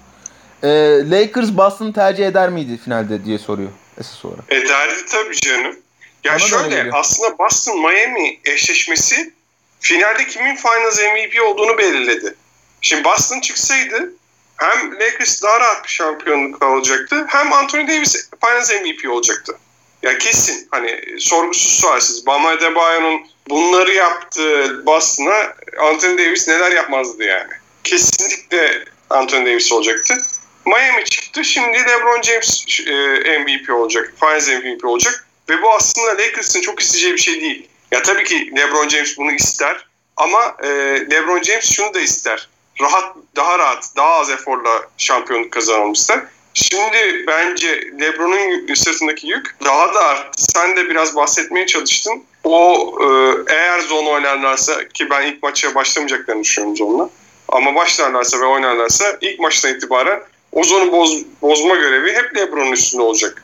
Ee, Lakers Boston'ı tercih eder miydi finalde diye soruyor esas olarak. Ederdi tabii canım. Ya Bana şöyle aslında Boston Miami eşleşmesi finalde kimin Finals MVP olduğunu belirledi. Şimdi Boston çıksaydı hem Lakers daha rahat bir şampiyonluk alacaktı hem Anthony Davis Finals MVP olacaktı. Ya kesin hani sorgusuz sualsiz Bam Adebayo'nun bunları yaptığı Boston'a Anthony Davis neler yapmazdı yani. Kesinlikle Anthony Davis olacaktı. Miami çıktı. Şimdi LeBron James e, MVP olacak. Finals MVP olacak. Ve bu aslında Lakers'ın çok isteyeceği bir şey değil. Ya tabii ki LeBron James bunu ister. Ama e, LeBron James şunu da ister. Rahat, daha rahat, daha az eforla şampiyonluk kazanalım ister. Şimdi bence LeBron'un sırtındaki yük daha da arttı. Sen de biraz bahsetmeye çalıştın. O e, eğer zon oynarlarsa ki ben ilk maça başlamayacaklarını düşünüyorum zonla. Ama başlarlarsa ve oynarlarsa ilk maçtan itibaren o zonu boz, bozma görevi hep LeBron'un üstünde olacak.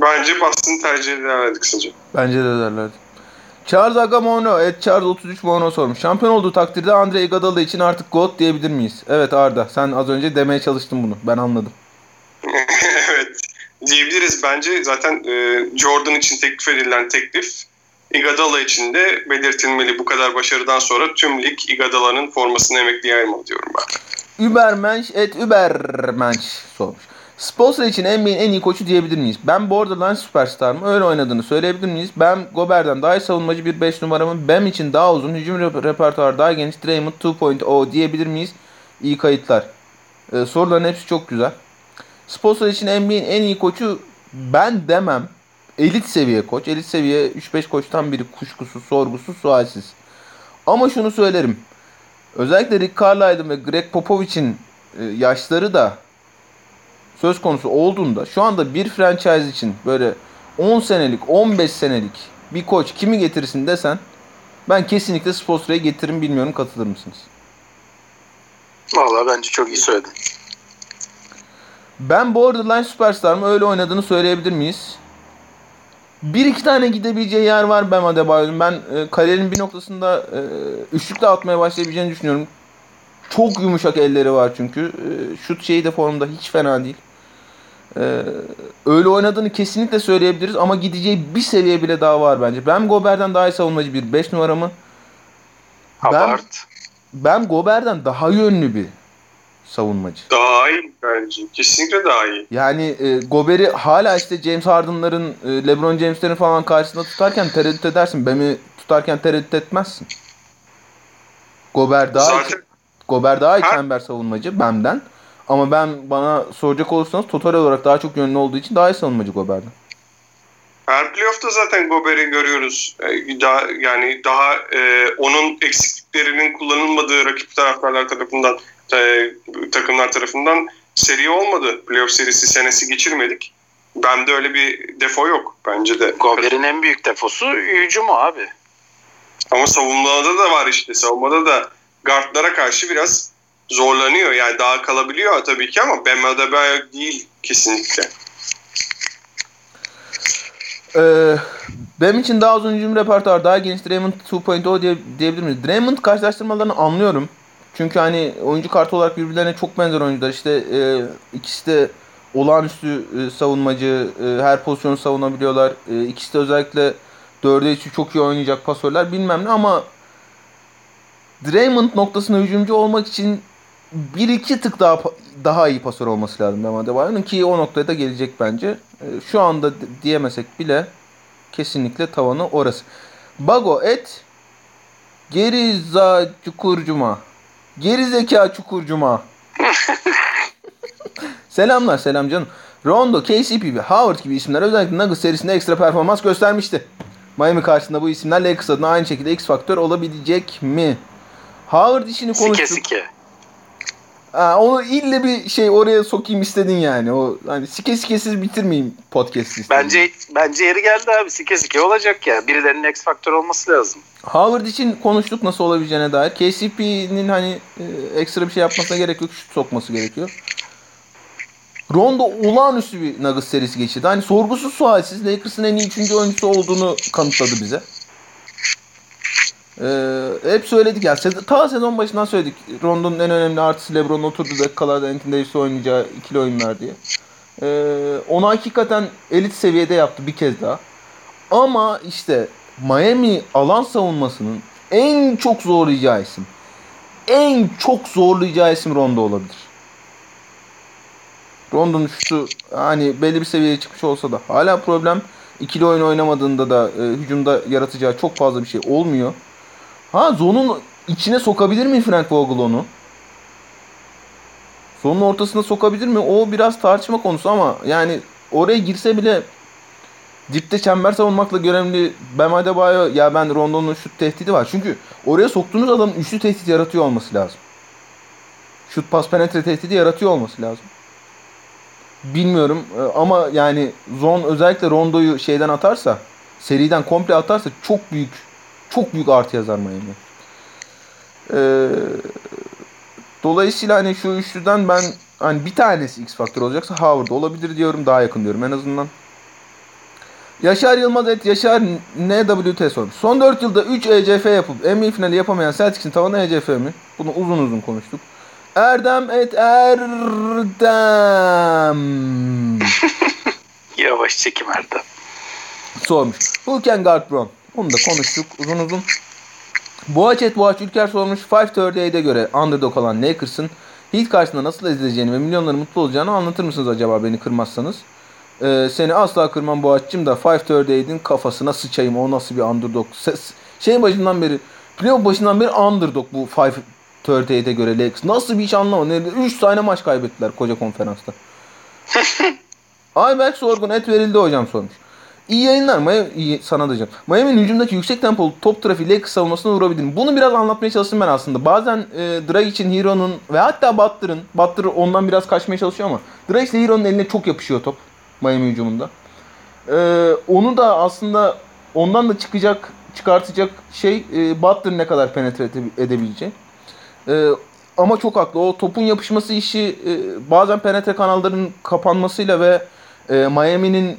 Bence Boston tercih ederlerdi kısaca. Bence de derlerdi. Charles Agamono, et Charles 33 Mono sormuş. Şampiyon olduğu takdirde Andre Iguodala için artık GOAT diyebilir miyiz? Evet Arda, sen az önce demeye çalıştın bunu. Ben anladım. evet diyebiliriz bence zaten e, Jordan için teklif edilen teklif Iguodala için de belirtilmeli bu kadar başarıdan sonra tüm lig Iguodala'nın formasını emekliye ayırmalı diyorum ben. Übermensch et Übermensch sormuş. Spolstra için NBA'in en iyi koçu diyebilir miyiz? Ben borderline süperstar mı? Öyle oynadığını söyleyebilir miyiz? Ben Gobert'den daha iyi savunmacı bir 5 numaramı Bam için daha uzun, hücum rep- repertuarı daha geniş Draymond 2.0 diyebilir miyiz? İyi kayıtlar. Ee, soruların hepsi çok güzel. Spolstra için NBA'in en iyi koçu ben demem. Elit seviye koç. Elit seviye 3-5 koçtan biri kuşkusuz, sorgusuz, sualsiz. Ama şunu söylerim. Özellikle Rick Carlisle'ın ve Greg Popovich'in e, yaşları da söz konusu olduğunda şu anda bir franchise için böyle 10 senelik, 15 senelik bir koç kimi getirsin desen ben kesinlikle Spostra'yı getiririm bilmiyorum katılır mısınız? Vallahi bence çok iyi söyledin. Ben borderline süperstar mı öyle oynadığını söyleyebilir miyiz? Bir iki tane gidebileceği yer var Bam Adebayo'nun. Ben e, kariyerinin bir noktasında e, üçlükle atmaya başlayabileceğini düşünüyorum. Çok yumuşak elleri var çünkü. E, şut şeyi de formda hiç fena değil. E, öyle oynadığını kesinlikle söyleyebiliriz ama gideceği bir seviye bile daha var bence. Ben Gobert'den daha iyi savunmacı bir 5 numaramı. Ben, Abart. ben Gobert'den daha yönlü bir savunmacı. Daha iyi bence. Kesinlikle daha iyi. Yani e, Gober'i hala işte James Harden'ların, e, LeBron James'lerin falan karşısında tutarken tereddüt edersin. Beni tutarken tereddüt etmezsin. Gober daha Zaten Gober daha iyi çember savunmacı benden. Ama ben bana soracak olursanız total olarak daha çok yönlü olduğu için daha iyi savunmacı Gober'den. her playoff'ta zaten Gober'i görüyoruz. Ee, daha, yani daha e, onun eksikliklerinin kullanılmadığı rakip taraftarlar tarafından e, takımlar tarafından seri olmadı. Playoff serisi senesi geçirmedik. Bende öyle bir defo yok bence de. Gober'in en büyük defosu hücumu abi. Ama savunmada da var işte. Savunmada da guardlara karşı biraz zorlanıyor. Yani daha kalabiliyor tabii ki ama Bam Adebayo değil kesinlikle. Ee, benim için daha uzun hücum repertuarı, daha geniş Draymond 2.0 diye, diyebilir miyiz? Draymond karşılaştırmalarını anlıyorum. Çünkü hani oyuncu kartı olarak birbirlerine çok benzer oyuncular. İşte e, ikisi de olağanüstü e, savunmacı, e, her pozisyonu savunabiliyorlar. E, ikisi de özellikle 4'e 3'ü çok iyi oynayacak pasörler bilmem ne ama Draymond noktasına hücumcu olmak için bir iki tık daha daha iyi pasör olması lazım Bam Adebayo'nun ki o noktaya da gelecek bence. E, şu anda diyemesek bile kesinlikle tavanı orası. Bago et Geriza çukurcuma. Geri zeka çukurcuma. Selamlar selam canım. Rondo, KCP ve Howard gibi isimler özellikle Nuggets serisinde ekstra performans göstermişti. Miami karşısında bu isimler Lakers adına aynı şekilde X faktör olabilecek mi? Howard işini konuştuk. Sike sike. Ha, onu ille bir şey oraya sokayım istedin yani. O hani sike sikesiz bitirmeyeyim podcast'i. istedim. Bence bence yeri geldi abi. Sike sike olacak ya. Birilerinin X faktör olması lazım. Howard için konuştuk nasıl olabileceğine dair. KCP'nin hani e, ekstra bir şey yapmasına gerek yok. Şut sokması gerekiyor. Rondo olağanüstü bir Nuggets serisi geçirdi. Hani sorgusuz sualsiz Lakers'ın en iyi üçüncü oyuncusu olduğunu kanıtladı bize. Ee, hep söyledik ya. Se- ta sezon başından söyledik. Rondo'nun en önemli artısı LeBron'un oturduğu dakikalarda Anthony Davis'le oynayacağı ikili oyunlar diye. Ee, onu hakikaten elit seviyede yaptı bir kez daha. Ama işte Miami alan savunmasının en çok zorlayacağı isim. En çok zorlayacağı isim Rondo olabilir. Rondo'nun şutu hani belli bir seviyeye çıkmış olsa da hala problem. İkili oyun oynamadığında da e, hücumda yaratacağı çok fazla bir şey olmuyor. Ha zonun içine sokabilir mi Frank Vogel onu? Zonun ortasına sokabilir mi? O biraz tartışma konusu ama yani oraya girse bile dipte çember savunmakla görevli Bam Adebayo ya ben Rondo'nun şut tehdidi var. Çünkü oraya soktuğunuz adamın üçlü tehdit yaratıyor olması lazım. Şut pas penetre tehdidi yaratıyor olması lazım. Bilmiyorum e, ama yani zon özellikle Rondo'yu şeyden atarsa seriden komple atarsa çok büyük çok büyük artı yazar Miami. Ee, dolayısıyla hani şu üçlüden ben hani bir tanesi X faktör olacaksa Howard olabilir diyorum. Daha yakın diyorum en azından. Yaşar Yılmaz et Yaşar NWT sormuş. Son 4 yılda 3 ECF yapıp NBA finali yapamayan Celtics'in tavanı ECF mi? Bunu uzun uzun konuştuk. Erdem et Erdem. Yavaş çekim Erdem. sormuş. Hülkengaard Brown. Onu da konuştuk uzun uzun. Boğaç et Boğaç Ülker sormuş. 538'e göre underdog olan Lakers'ın Heat karşısında nasıl ezileceğini ve milyonların mutlu olacağını anlatır mısınız acaba beni kırmazsanız? Ee, seni asla kırmam Boğaç'cım da 538'in kafasına sıçayım. O nasıl bir underdog? Ses, şeyin başından beri playoff başından beri underdog bu 538'e göre Lakers. Nasıl bir iş anlamadım. 3 tane maç kaybettiler koca konferansta. Ayberk Sorgun et verildi hocam sormuş. İyi yayınlar. Miami, iyi, sana da canım. Miami'nin hücumdaki yüksek tempolu top trafiği Lakers savunmasına uğrabilir mi? Bunu biraz anlatmaya çalıştım ben aslında. Bazen e, Drag için Hero'nun ve hatta Butler'ın, Butler ondan biraz kaçmaya çalışıyor ama Drag ile Hero'nun eline çok yapışıyor top Miami hücumunda. E, onu da aslında ondan da çıkacak, çıkartacak şey e, Butler ne kadar penetre ede- edebileceği. E, ama çok haklı. O topun yapışması işi e, bazen penetre kanallarının kapanmasıyla ve e, Miami'nin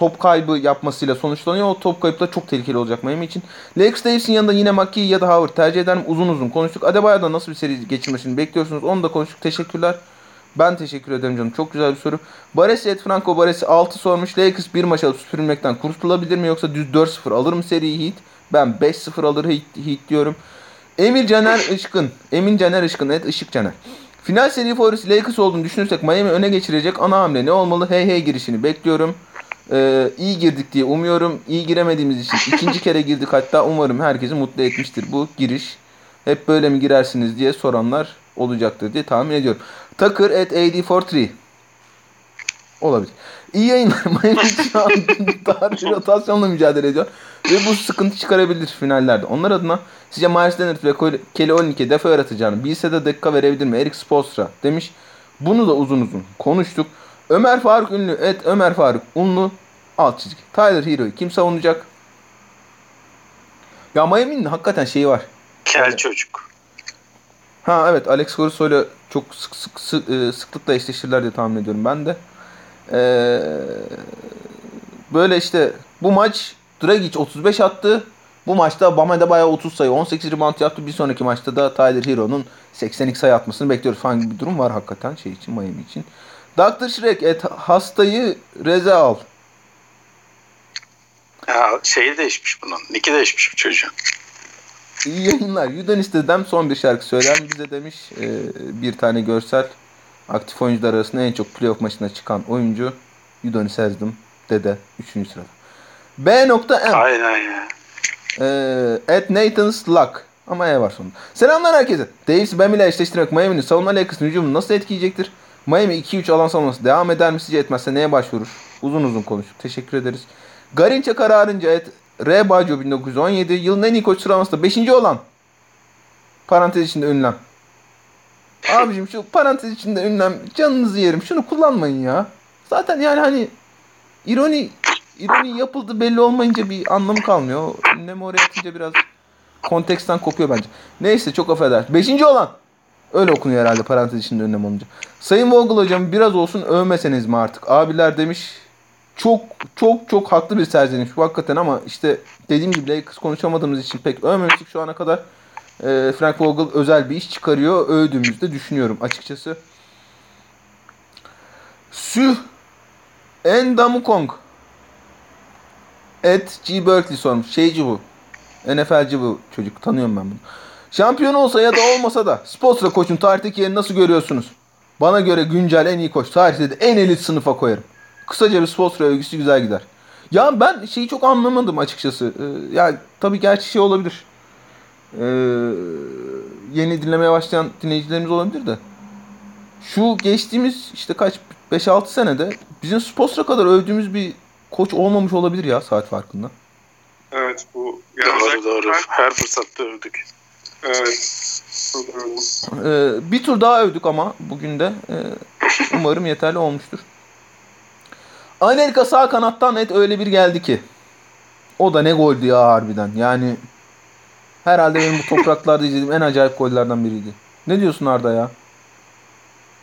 top kaybı yapmasıyla sonuçlanıyor. O top kayıp da çok tehlikeli olacak Miami için. Lakers Davis'in yanında yine McKee ya da Howard tercih ederim. Uzun uzun konuştuk. Adebayo'da nasıl bir seri geçirmesini bekliyorsunuz? Onu da konuştuk. Teşekkürler. Ben teşekkür ederim canım. Çok güzel bir soru. Baresi et Franco Baresi 6 sormuş. Lakers bir maç alıp süpürülmekten kurtulabilir mi yoksa düz 4-0 alır mı seriyi Heat? Ben 5-0 alır Heat, Heat diyorum. Emir Caner Işkın. Emin Caner Işkın. Evet Işık Caner. Final seri favorisi Lakers olduğunu düşünürsek Miami öne geçirecek ana hamle ne olmalı? Hey hey girişini bekliyorum. Ee, iyi girdik diye umuyorum. İyi giremediğimiz için ikinci kere girdik hatta umarım herkesi mutlu etmiştir bu giriş. Hep böyle mi girersiniz diye soranlar olacaktır diye tahmin ediyorum. Takır at AD43 olabilir. İyi yayınlar. Miami şu an dar bir rotasyonla mücadele ediyor. Ve bu sıkıntı çıkarabilir finallerde. Onlar adına sizce Myers Leonard ve Kelly Olinick'e defa yaratacağını bilse de dakika verebilir mi? Eric Spoelstra demiş. Bunu da uzun uzun konuştuk. Ömer Faruk Ünlü, et Ömer Faruk Unlu, alt çizgi. Tyler Hero'yu kim savunacak? Ya Miami'nin hakikaten şeyi var. Kel Evet. çocuk. Ha evet Alex Caruso ile çok sık sık, sık e, sıklıkla eşleşirler diye tahmin ediyorum ben de. Ee, böyle işte bu maç Dragic 35 attı. Bu maçta Bam Adebayo 30 sayı 18 rebound yaptı. Bir sonraki maçta da Tyler Hero'nun 82 sayı atmasını bekliyoruz gibi bir durum var hakikaten şey için Miami için. Dr. Shrek et hastayı reze al. Ya şeyi değişmiş bunun. Niki değişmiş bu çocuğun. İyi yayınlar. Yudanis dedem son bir şarkı söyler bize demiş. Ee, bir tane görsel. Aktif oyuncular arasında en çok playoff maçına çıkan oyuncu Yudanis Ezdem dede 3. sırada. B nokta M. Aynen ya. Ee, at Nathan's Luck. Ama E var sonunda. Selamlar herkese. Davis Bam ile eşleştirmek Miami'nin savunma Lakers'ın hücumunu nasıl etkileyecektir? Miami 2-3 alan savunması devam eder mi sizce etmezse neye başvurur? Uzun uzun konuştuk. Teşekkür ederiz. Garinçe kararınca et R. Baggio 1917 yılın en iyi koç sıralamasında 5. olan parantez içinde ünlem. Abicim şu parantez içinde ünlem canınızı yerim. Şunu kullanmayın ya. Zaten yani hani ironi ironi yapıldı belli olmayınca bir anlamı kalmıyor. Ünlemi oraya atınca biraz konteksten kopuyor bence. Neyse çok affeder. Beşinci olan. Öyle okunuyor herhalde parantez içinde ünlem olunca. Sayın Vogel hocam biraz olsun övmeseniz mi artık? Abiler demiş çok çok çok haklı bir serzeniş bu hakikaten ama işte dediğim gibi Lakers konuşamadığımız için pek övmemiştik şu ana kadar. Ee, Frank Vogel özel bir iş çıkarıyor. Övdüğümüzü de düşünüyorum açıkçası. Sü Endamukong Ed G. Berkeley sormuş. Şeyci bu. NFL'ci bu çocuk. Tanıyorum ben bunu. Şampiyon olsa ya da olmasa da Spoelstra koçun tarihteki yerini nasıl görüyorsunuz? Bana göre güncel en iyi koç. Tarihte de en elit sınıfa koyarım. Kısaca bir Spoelstra övgüsü güzel gider. Ya ben şeyi çok anlamadım açıkçası. Ee, ya tabii gerçi şey olabilir. Ee, yeni dinlemeye başlayan dinleyicilerimiz olabilir de. Şu geçtiğimiz işte kaç 5-6 senede bizim Spoelstra kadar övdüğümüz bir koç olmamış olabilir ya saat farkında. Evet bu Doğru doğru. Her fırsatta övdük. Evet. Ee, bir tur daha övdük ama bugün de ee, umarım yeterli olmuştur. Anelka sağ kanattan net öyle bir geldi ki. O da ne goldü ya harbiden. Yani herhalde benim bu topraklarda izlediğim en acayip gollerden biriydi. Ne diyorsun Arda ya?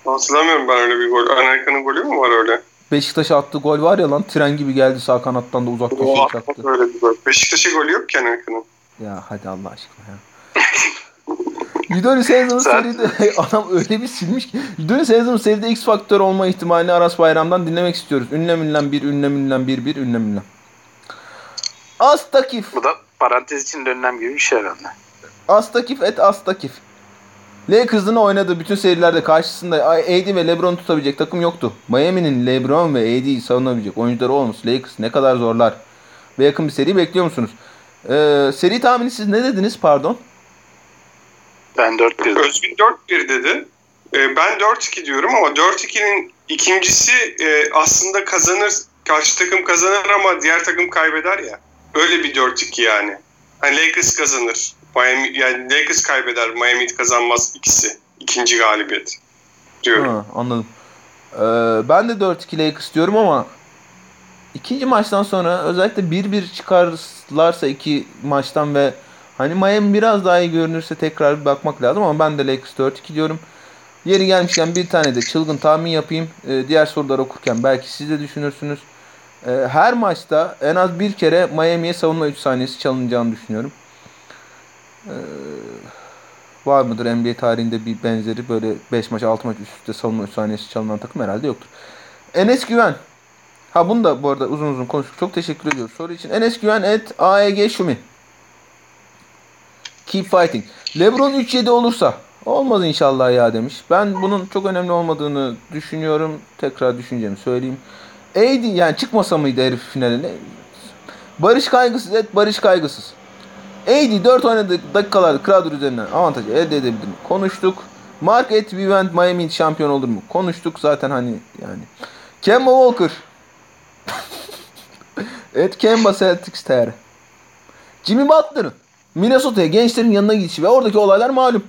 Hatırlamıyorum ben öyle bir gol. Amerika'nın golü mü var öyle? Beşiktaş'a attığı gol var ya lan tren gibi geldi sağ kanattan da uzak köşeye çaktı. öyle bir gol. Beşiktaş'a golü yok ki Amerika'nın. Ya hadi Allah aşkına ya. Yudonis Zaten- seride adam öyle bir silmiş ki. Yudonis Hazem'ın seride X faktör olma ihtimalini Aras Bayram'dan dinlemek istiyoruz. Ünlem ünlem bir, ünlem ünlem bir, bir, ünlem ünlem. Astakif. Bu da parantez içinde önlem gibi bir şey herhalde. Astakif et Astakif. Lakers'ın oynadığı bütün serilerde karşısında AD ve LeBron tutabilecek takım yoktu. Miami'nin LeBron ve AD'yi savunabilecek oyuncuları olması Lakers ne kadar zorlar. Ve yakın bir seri bekliyor musunuz? Ee, seri tahmini siz ne dediniz pardon? Ben 4 1 Özgün 4-1 dedi. Ee, ben 4-2 diyorum ama 4-2'nin ikincisi e, aslında kazanır. Karşı takım kazanır ama diğer takım kaybeder ya. Öyle bir 4-2 yani. Hani Lakers kazanır. Miami, yani Lakers kaybeder. Miami kazanmaz ikisi. İkinci galibiyet. Diyorum. Ha, anladım. Ee, ben de 4-2 Lakers diyorum ama ikinci maçtan sonra özellikle 1-1 çıkarlarsa iki maçtan ve hani Miami biraz daha iyi görünürse tekrar bir bakmak lazım ama ben de Lakers 4-2 diyorum. Yeri gelmişken bir tane de çılgın tahmin yapayım. Ee, diğer sorular okurken belki siz de düşünürsünüz. Ee, her maçta en az bir kere Miami'ye savunma 3 saniyesi çalınacağını düşünüyorum. Ee, var mıdır NBA tarihinde bir benzeri böyle 5 maç 6 maç üst üste savunma 3 saniyesi çalınan takım herhalde yoktur. Enes Güven. Ha bunu da bu arada uzun uzun konuştuk. Çok teşekkür ediyoruz soru için. Enes Güven et AEG Şumi. Keep fighting. Lebron 3-7 olursa olmaz inşallah ya demiş. Ben bunun çok önemli olmadığını düşünüyorum. Tekrar düşüncemi söyleyeyim. AD yani çıkmasa mıydı herif finaline? Barış kaygısız et Barış kaygısız. AD 4 oynadığı dakikalarda Crowder üzerinden avantaj elde edebilir mi? Konuştuk. Mark et Vivant Miami şampiyon olur mu? Konuştuk zaten hani yani. Kemba Walker. et Kemba Celtics TR. Jimmy Butler'ın Minnesota'ya gençlerin yanına gidişi ve oradaki olaylar malum.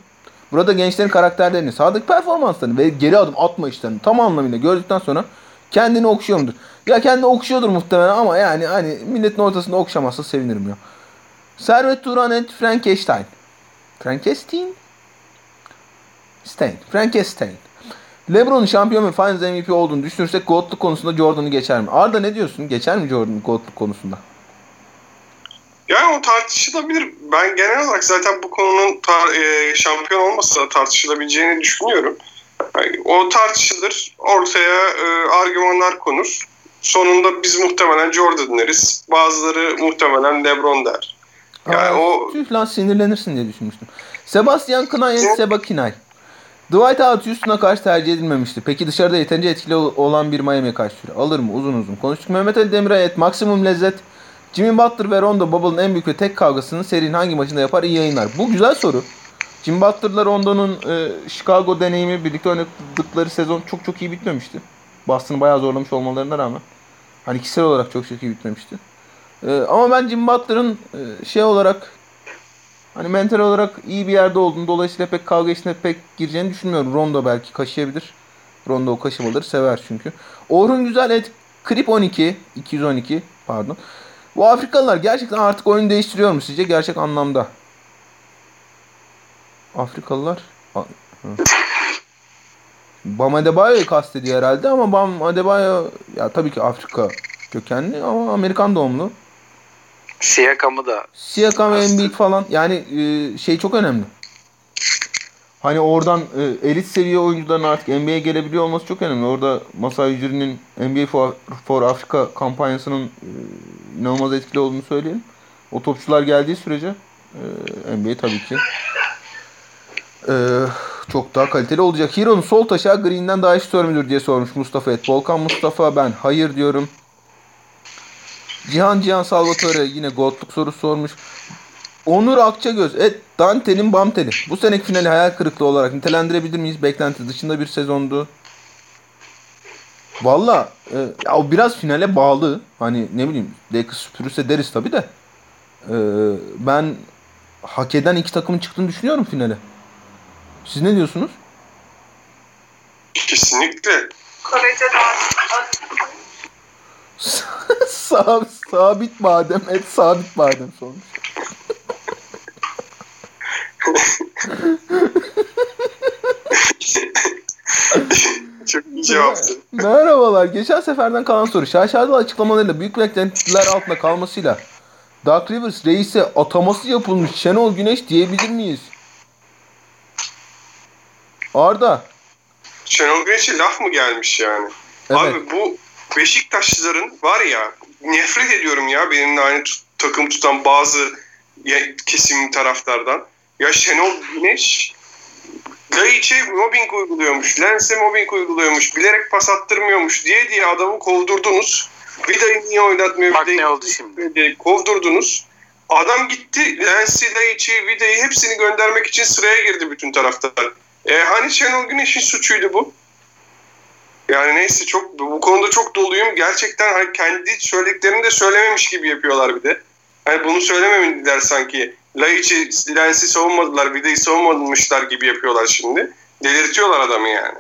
Burada gençlerin karakterlerini, sahadaki performanslarını ve geri adım atma işlerini tam anlamıyla gördükten sonra kendini okşuyor mudur? Ya kendi okşuyordur muhtemelen ama yani hani milletin ortasında okşamazsa sevinirim ya. Servet Turan et Frankenstein. Frankenstein? Stein. Frankenstein. LeBron'un şampiyon ve Finals MVP olduğunu düşünürsek GOAT'luk konusunda Jordan'ı geçer mi? Arda ne diyorsun? Geçer mi Jordan GOAT'luk konusunda? Yani o tartışılabilir. Ben genel olarak zaten bu konunun tar- e, şampiyon olmasa da tartışılabileceğini düşünüyorum. Yani o tartışılır. Ortaya e, argümanlar konur. Sonunda biz muhtemelen Jordan deriz. Bazıları muhtemelen LeBron der. Yani Aa, o Tüh lan sinirlenirsin diye düşünmüştüm. Sebastian Kınay, Seba Kinay. Dwight Howard Houston'a karşı tercih edilmemişti. Peki dışarıda yeterince etkili ol- olan bir Miami'ye karşı süre alır mı? Uzun uzun konuştuk. Mehmet Ali Demirel et maksimum lezzet. Jimmy Butler ve Rondo Bubble'ın en büyük ve tek kavgasını serinin hangi maçında yapar? İyi yayınlar. Bu güzel soru. Jimmy Butler'la Rondo'nun e, Chicago deneyimi birlikte oynadıkları sezon çok çok iyi bitmemişti. Boston'ı bayağı zorlamış olmalarına rağmen. Hani kişisel olarak çok çok iyi bitmemişti. E, ama ben Jimmy Butler'ın e, şey olarak Hani mental olarak iyi bir yerde olduğunu dolayısıyla pek kavga içine pek gireceğini düşünmüyorum. Rondo belki kaşıyabilir. Rondo o kaşımaları sever çünkü. Orhun Güzel et Krip 12 212 pardon. Bu Afrikalılar gerçekten artık oyun değiştiriyor mu sizce gerçek anlamda? Afrikalılar. Bam Adebayo'yu kastediyor herhalde ama Bam Adebayo ya tabii ki Afrika kökenli ama Amerikan doğumlu. Siakam'ı da Siakam ve Embiid falan yani e, şey çok önemli. Hani oradan e, elit seviye oyuncuların artık NBA'ye gelebiliyor olması çok önemli. Orada Masai Ujiri'nin NBA for, for Africa kampanyasının e, inanılmaz etkili olduğunu söyleyelim. O topçular geldiği sürece e, NBA tabii ki e, çok daha kaliteli olacak. Hero'nun sol taşağı Green'den daha şutör müdür diye sormuş Mustafa Et. Volkan Mustafa ben hayır diyorum. Cihan Cihan Salvatore yine Gold'luk sorusu sormuş. Onur Akçagöz, et Dante'nin Bamteli. Bu seneki finali hayal kırıklığı olarak nitelendirebilir miyiz? Beklenti dışında bir sezondu. Valla e, ya o biraz finale bağlı. Hani ne bileyim Lakers süpürürse deriz tabi de. E, ben hak eden iki takımın çıktığını düşünüyorum finale. Siz ne diyorsunuz? kesinlikle sabit badem, et sabit badem sormuş. Çok iyi cevaptı. Merhabalar. Geçen seferden kalan soru. Şaşalı açıklamalarıyla büyük beklentiler altında kalmasıyla Dark Rivers reise ataması yapılmış Şenol Güneş diyebilir miyiz? Arda. Şenol Güneş'e laf mı gelmiş yani? Evet. Abi bu Beşiktaşlıların var ya nefret ediyorum ya benimle aynı tut- takım tutan bazı kesim taraftardan. Ya Şenol Güneş Laiç'e mobbing uyguluyormuş, Lens'e mobbing uyguluyormuş, bilerek pas attırmıyormuş diye diye adamı kovdurdunuz. Vida'yı niye oynatmıyor? Bak Vida'yı ne oldu şimdi. diye kovdurdunuz. Adam gitti Lens'i, Laiç'i, Vida'yı hepsini göndermek için sıraya girdi bütün taraftar. E, hani Şenol Güneş'in suçuydu bu? Yani neyse çok bu konuda çok doluyum. Gerçekten hani kendi söylediklerini de söylememiş gibi yapıyorlar bir de. Hani bunu söylememediler sanki. Laiç'i, Lens'i savunmadılar, Vida'yı savunmamışlar gibi yapıyorlar şimdi. Delirtiyorlar adamı yani.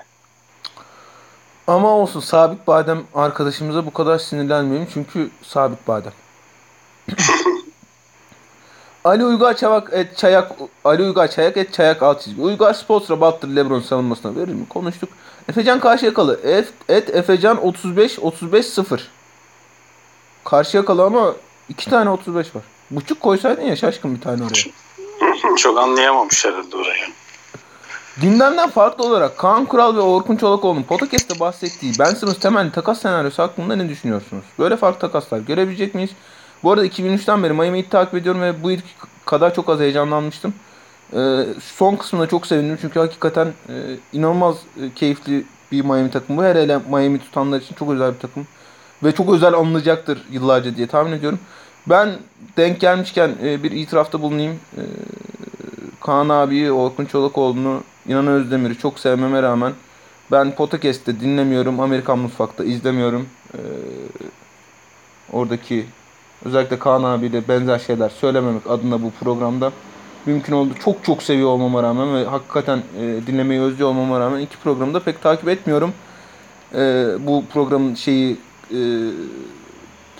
Ama olsun sabit badem arkadaşımıza bu kadar sinirlenmeyelim çünkü sabit badem. Ali Uygar Çavak et Çayak Ali Uygar Çayak et Çayak alt çizgi. Uygar Sports'ra Butler LeBron savunmasına verir mi? Konuştuk. Efecan Karşıyakalı et, et Efecan 35 35 0. Karşıyakalı ama iki tane 35 var. Buçuk koysaydın ya şaşkın bir tane oraya. Çok anlayamamış herhalde orayı. Gündemden farklı olarak Kaan Kural ve Orkun Çolakoğlu'nun podcast'te bahsettiği Ben Simmons temelli takas senaryosu hakkında ne düşünüyorsunuz? Böyle farklı takaslar görebilecek miyiz? Bu arada 2003'ten beri Miami'yi takip ediyorum ve bu ilk kadar çok az heyecanlanmıştım. Ee, son kısmına çok sevindim çünkü hakikaten e, inanılmaz e, keyifli bir Miami takımı. Her hele Miami tutanlar için çok özel bir takım. Ve çok özel anılacaktır yıllarca diye tahmin ediyorum. Ben denk gelmişken e, bir itirafta bulunayım. E, Kaan abiyi, Orkun Çolakoğlu'nu, İnan Özdemir'i çok sevmeme rağmen ben podcast'te dinlemiyorum. Amerikan Mutfak'ta izlemiyorum. Ee, oradaki özellikle Kaan abiyle benzer şeyler söylememek adına bu programda mümkün oldu. Çok çok seviyor olmama rağmen ve hakikaten e, dinlemeyi özlüyor olmama rağmen iki programı da pek takip etmiyorum. E, bu programın şeyi e,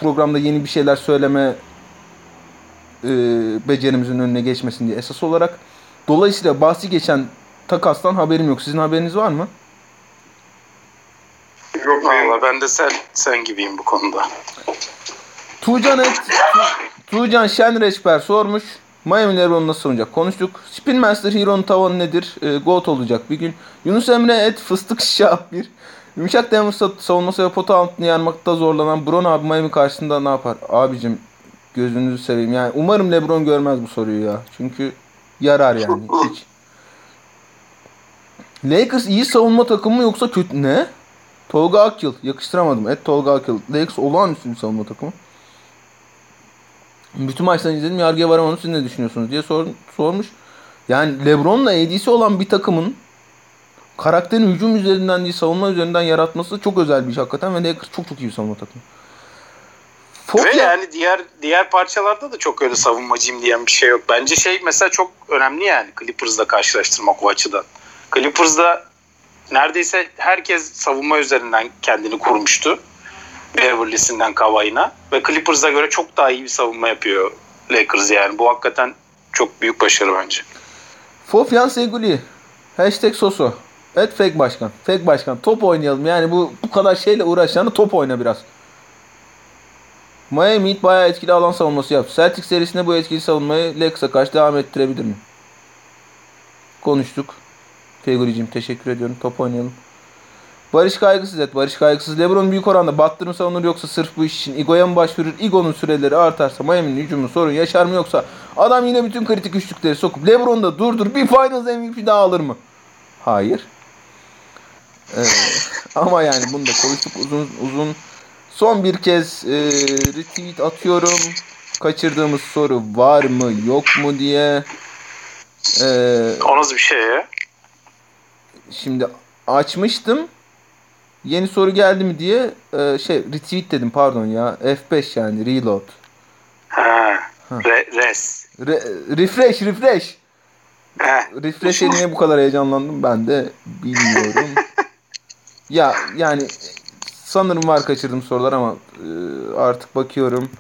programda yeni bir şeyler söyleme e, becerimizin önüne geçmesin diye esas olarak. Dolayısıyla bahsi geçen takastan haberim yok. Sizin haberiniz var mı? Yok Valla ben de sen sen gibiyim bu konuda. Tuğcan et, Tu- Tuğcan Şenreçber sormuş. Miami Lebron nasıl savunacak? Konuştuk. Spin Master Hero'nun tavanı nedir? E, GOAT olacak bir gün. Yunus Emre et fıstık şah bir. Yumuşak Denver savunması ve pota altını yanmakta zorlanan Bron abi Miami karşısında ne yapar? Abicim Gözünüzü seveyim. Yani umarım LeBron görmez bu soruyu ya. Çünkü yarar yani. Hiç. Lakers iyi savunma takımı mı yoksa kötü ne? Tolga Akyıl. Yakıştıramadım. Et Tolga Akyıl. Lakers olağanüstü bir savunma takımı. Bütün maçlarını izledim. Yargıya varamadım. Siz ne düşünüyorsunuz diye sor, sormuş. Yani LeBron'la AD'si olan bir takımın karakterini hücum üzerinden değil savunma üzerinden yaratması çok özel bir iş hakikaten ve Lakers çok çok iyi bir savunma takımı. Ve Fok yani diğer diğer parçalarda da çok öyle savunmacıyım diyen bir şey yok. Bence şey mesela çok önemli yani Clippers'la karşılaştırmak o açıdan. Clippers'da neredeyse herkes savunma üzerinden kendini kurmuştu. Beverly'sinden Kavai'na ve Clippers'a göre çok daha iyi bir savunma yapıyor Lakers yani. Bu hakikaten çok büyük başarı bence. Fofyan Seguli Hashtag Soso Evet fake başkan. Fake başkan. Top oynayalım. Yani bu bu kadar şeyle uğraşacağını top oyna biraz. Miami Heat bayağı etkili alan savunması yaptı. Celtics serisinde bu etkili savunmayı Lakers'a karşı devam ettirebilir mi? Konuştuk. Feguri'cim teşekkür ediyorum. Top oynayalım. Barış kaygısız et. Barış kaygısız. Lebron büyük oranda battır mı savunur yoksa sırf bu iş için Igo'ya mı başvurur? Igo'nun süreleri artarsa Miami'nin hücumu sorun yaşar mı yoksa adam yine bütün kritik üçlükleri sokup Lebron da durdur bir Finals MVP daha alır mı? Hayır. Ee, ama yani bunu da konuştuk uzun uzun. Son bir kez e, retweet atıyorum. Kaçırdığımız soru var mı yok mu diye. Ee, o nasıl bir şey ya? Şimdi açmıştım. Yeni soru geldi mi diye e, şey retweet dedim pardon ya. F5 yani reload. Ha. Re, res. Re, refresh refresh. Refresh'e niye bu kadar heyecanlandım ben de bilmiyorum. ya yani sanırım var kaçırdım sorular ama e, artık bakıyorum.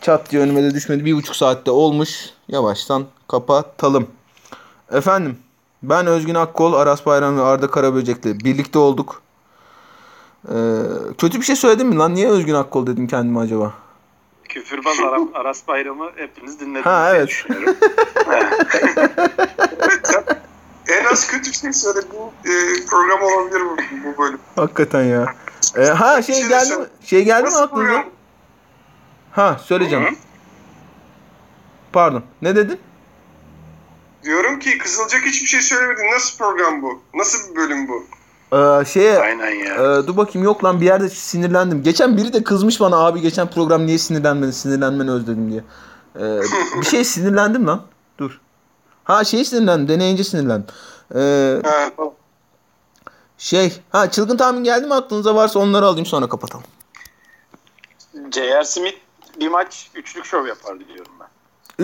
Çat diye önüme de düşmedi. Bir buçuk saatte olmuş. Yavaştan kapatalım. Efendim ben Özgün Akkol, Aras Bayram ve Arda Karaböcek'le birlikte olduk. Ee, kötü bir şey söyledim mi lan? Niye Özgün Akkol dedim kendime acaba? Küfürbaz Aras Bayram'ı hepiniz dinlediniz. Ha evet. en az kötü şey söyle bu e, program olabilir bu, bu bölüm. Hakikaten ya. Ee, ha şey, şey geldi mi? Şey geldi mi aklınıza? Ha söyleyeceğim. Hı-hı. Pardon. Ne dedin? Diyorum ki Kızılcık hiçbir şey söylemedin. Nasıl program bu? Nasıl bir bölüm bu? Ee, şeye, Aynen ya. E, dur bakayım yok lan bir yerde sinirlendim. Geçen biri de kızmış bana abi geçen program niye sinirlenmedin sinirlenmeni özledim diye. Ee, bir şey sinirlendim lan. Dur. Ha şey sinirlendim deneyince sinirlendim. Ee, şey ha çılgın tahmin geldi mi aklınıza varsa onları alayım sonra kapatalım. J.R. Smith bir maç üçlük şov yapar diyorum ben.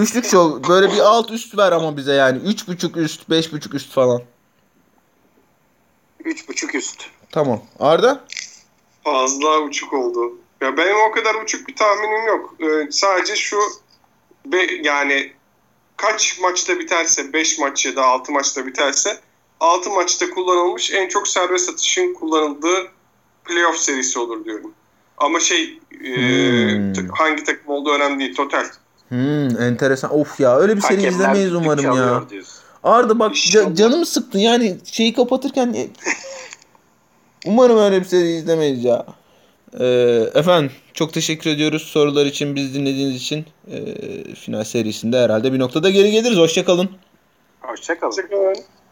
Üçlük şov böyle bir alt üst ver ama bize yani. Üç buçuk üst, beş buçuk üst falan. Üç buçuk üst. Tamam. Arda? Fazla uçuk oldu. Ya benim o kadar uçuk bir tahminim yok. Ee, sadece şu be, yani kaç maçta biterse 5 maç ya da 6 maçta biterse 6 maçta kullanılmış en çok serbest atışın kullanıldığı playoff serisi olur diyorum. Ama şey hmm. e, hangi takım olduğu önemli değil. Total. Hmm, enteresan. Of ya öyle bir seri izlemeyiz umarım ya. Arda bak ca- canımı sıktın yani şeyi kapatırken e, umarım öyle bir seri izlemeyiz ya. Ee, efendim çok teşekkür ediyoruz sorular için biz dinlediğiniz için ee, final serisinde herhalde bir noktada geri geliriz. Hoşçakalın. Hoşçakalın. Hoşçakalın.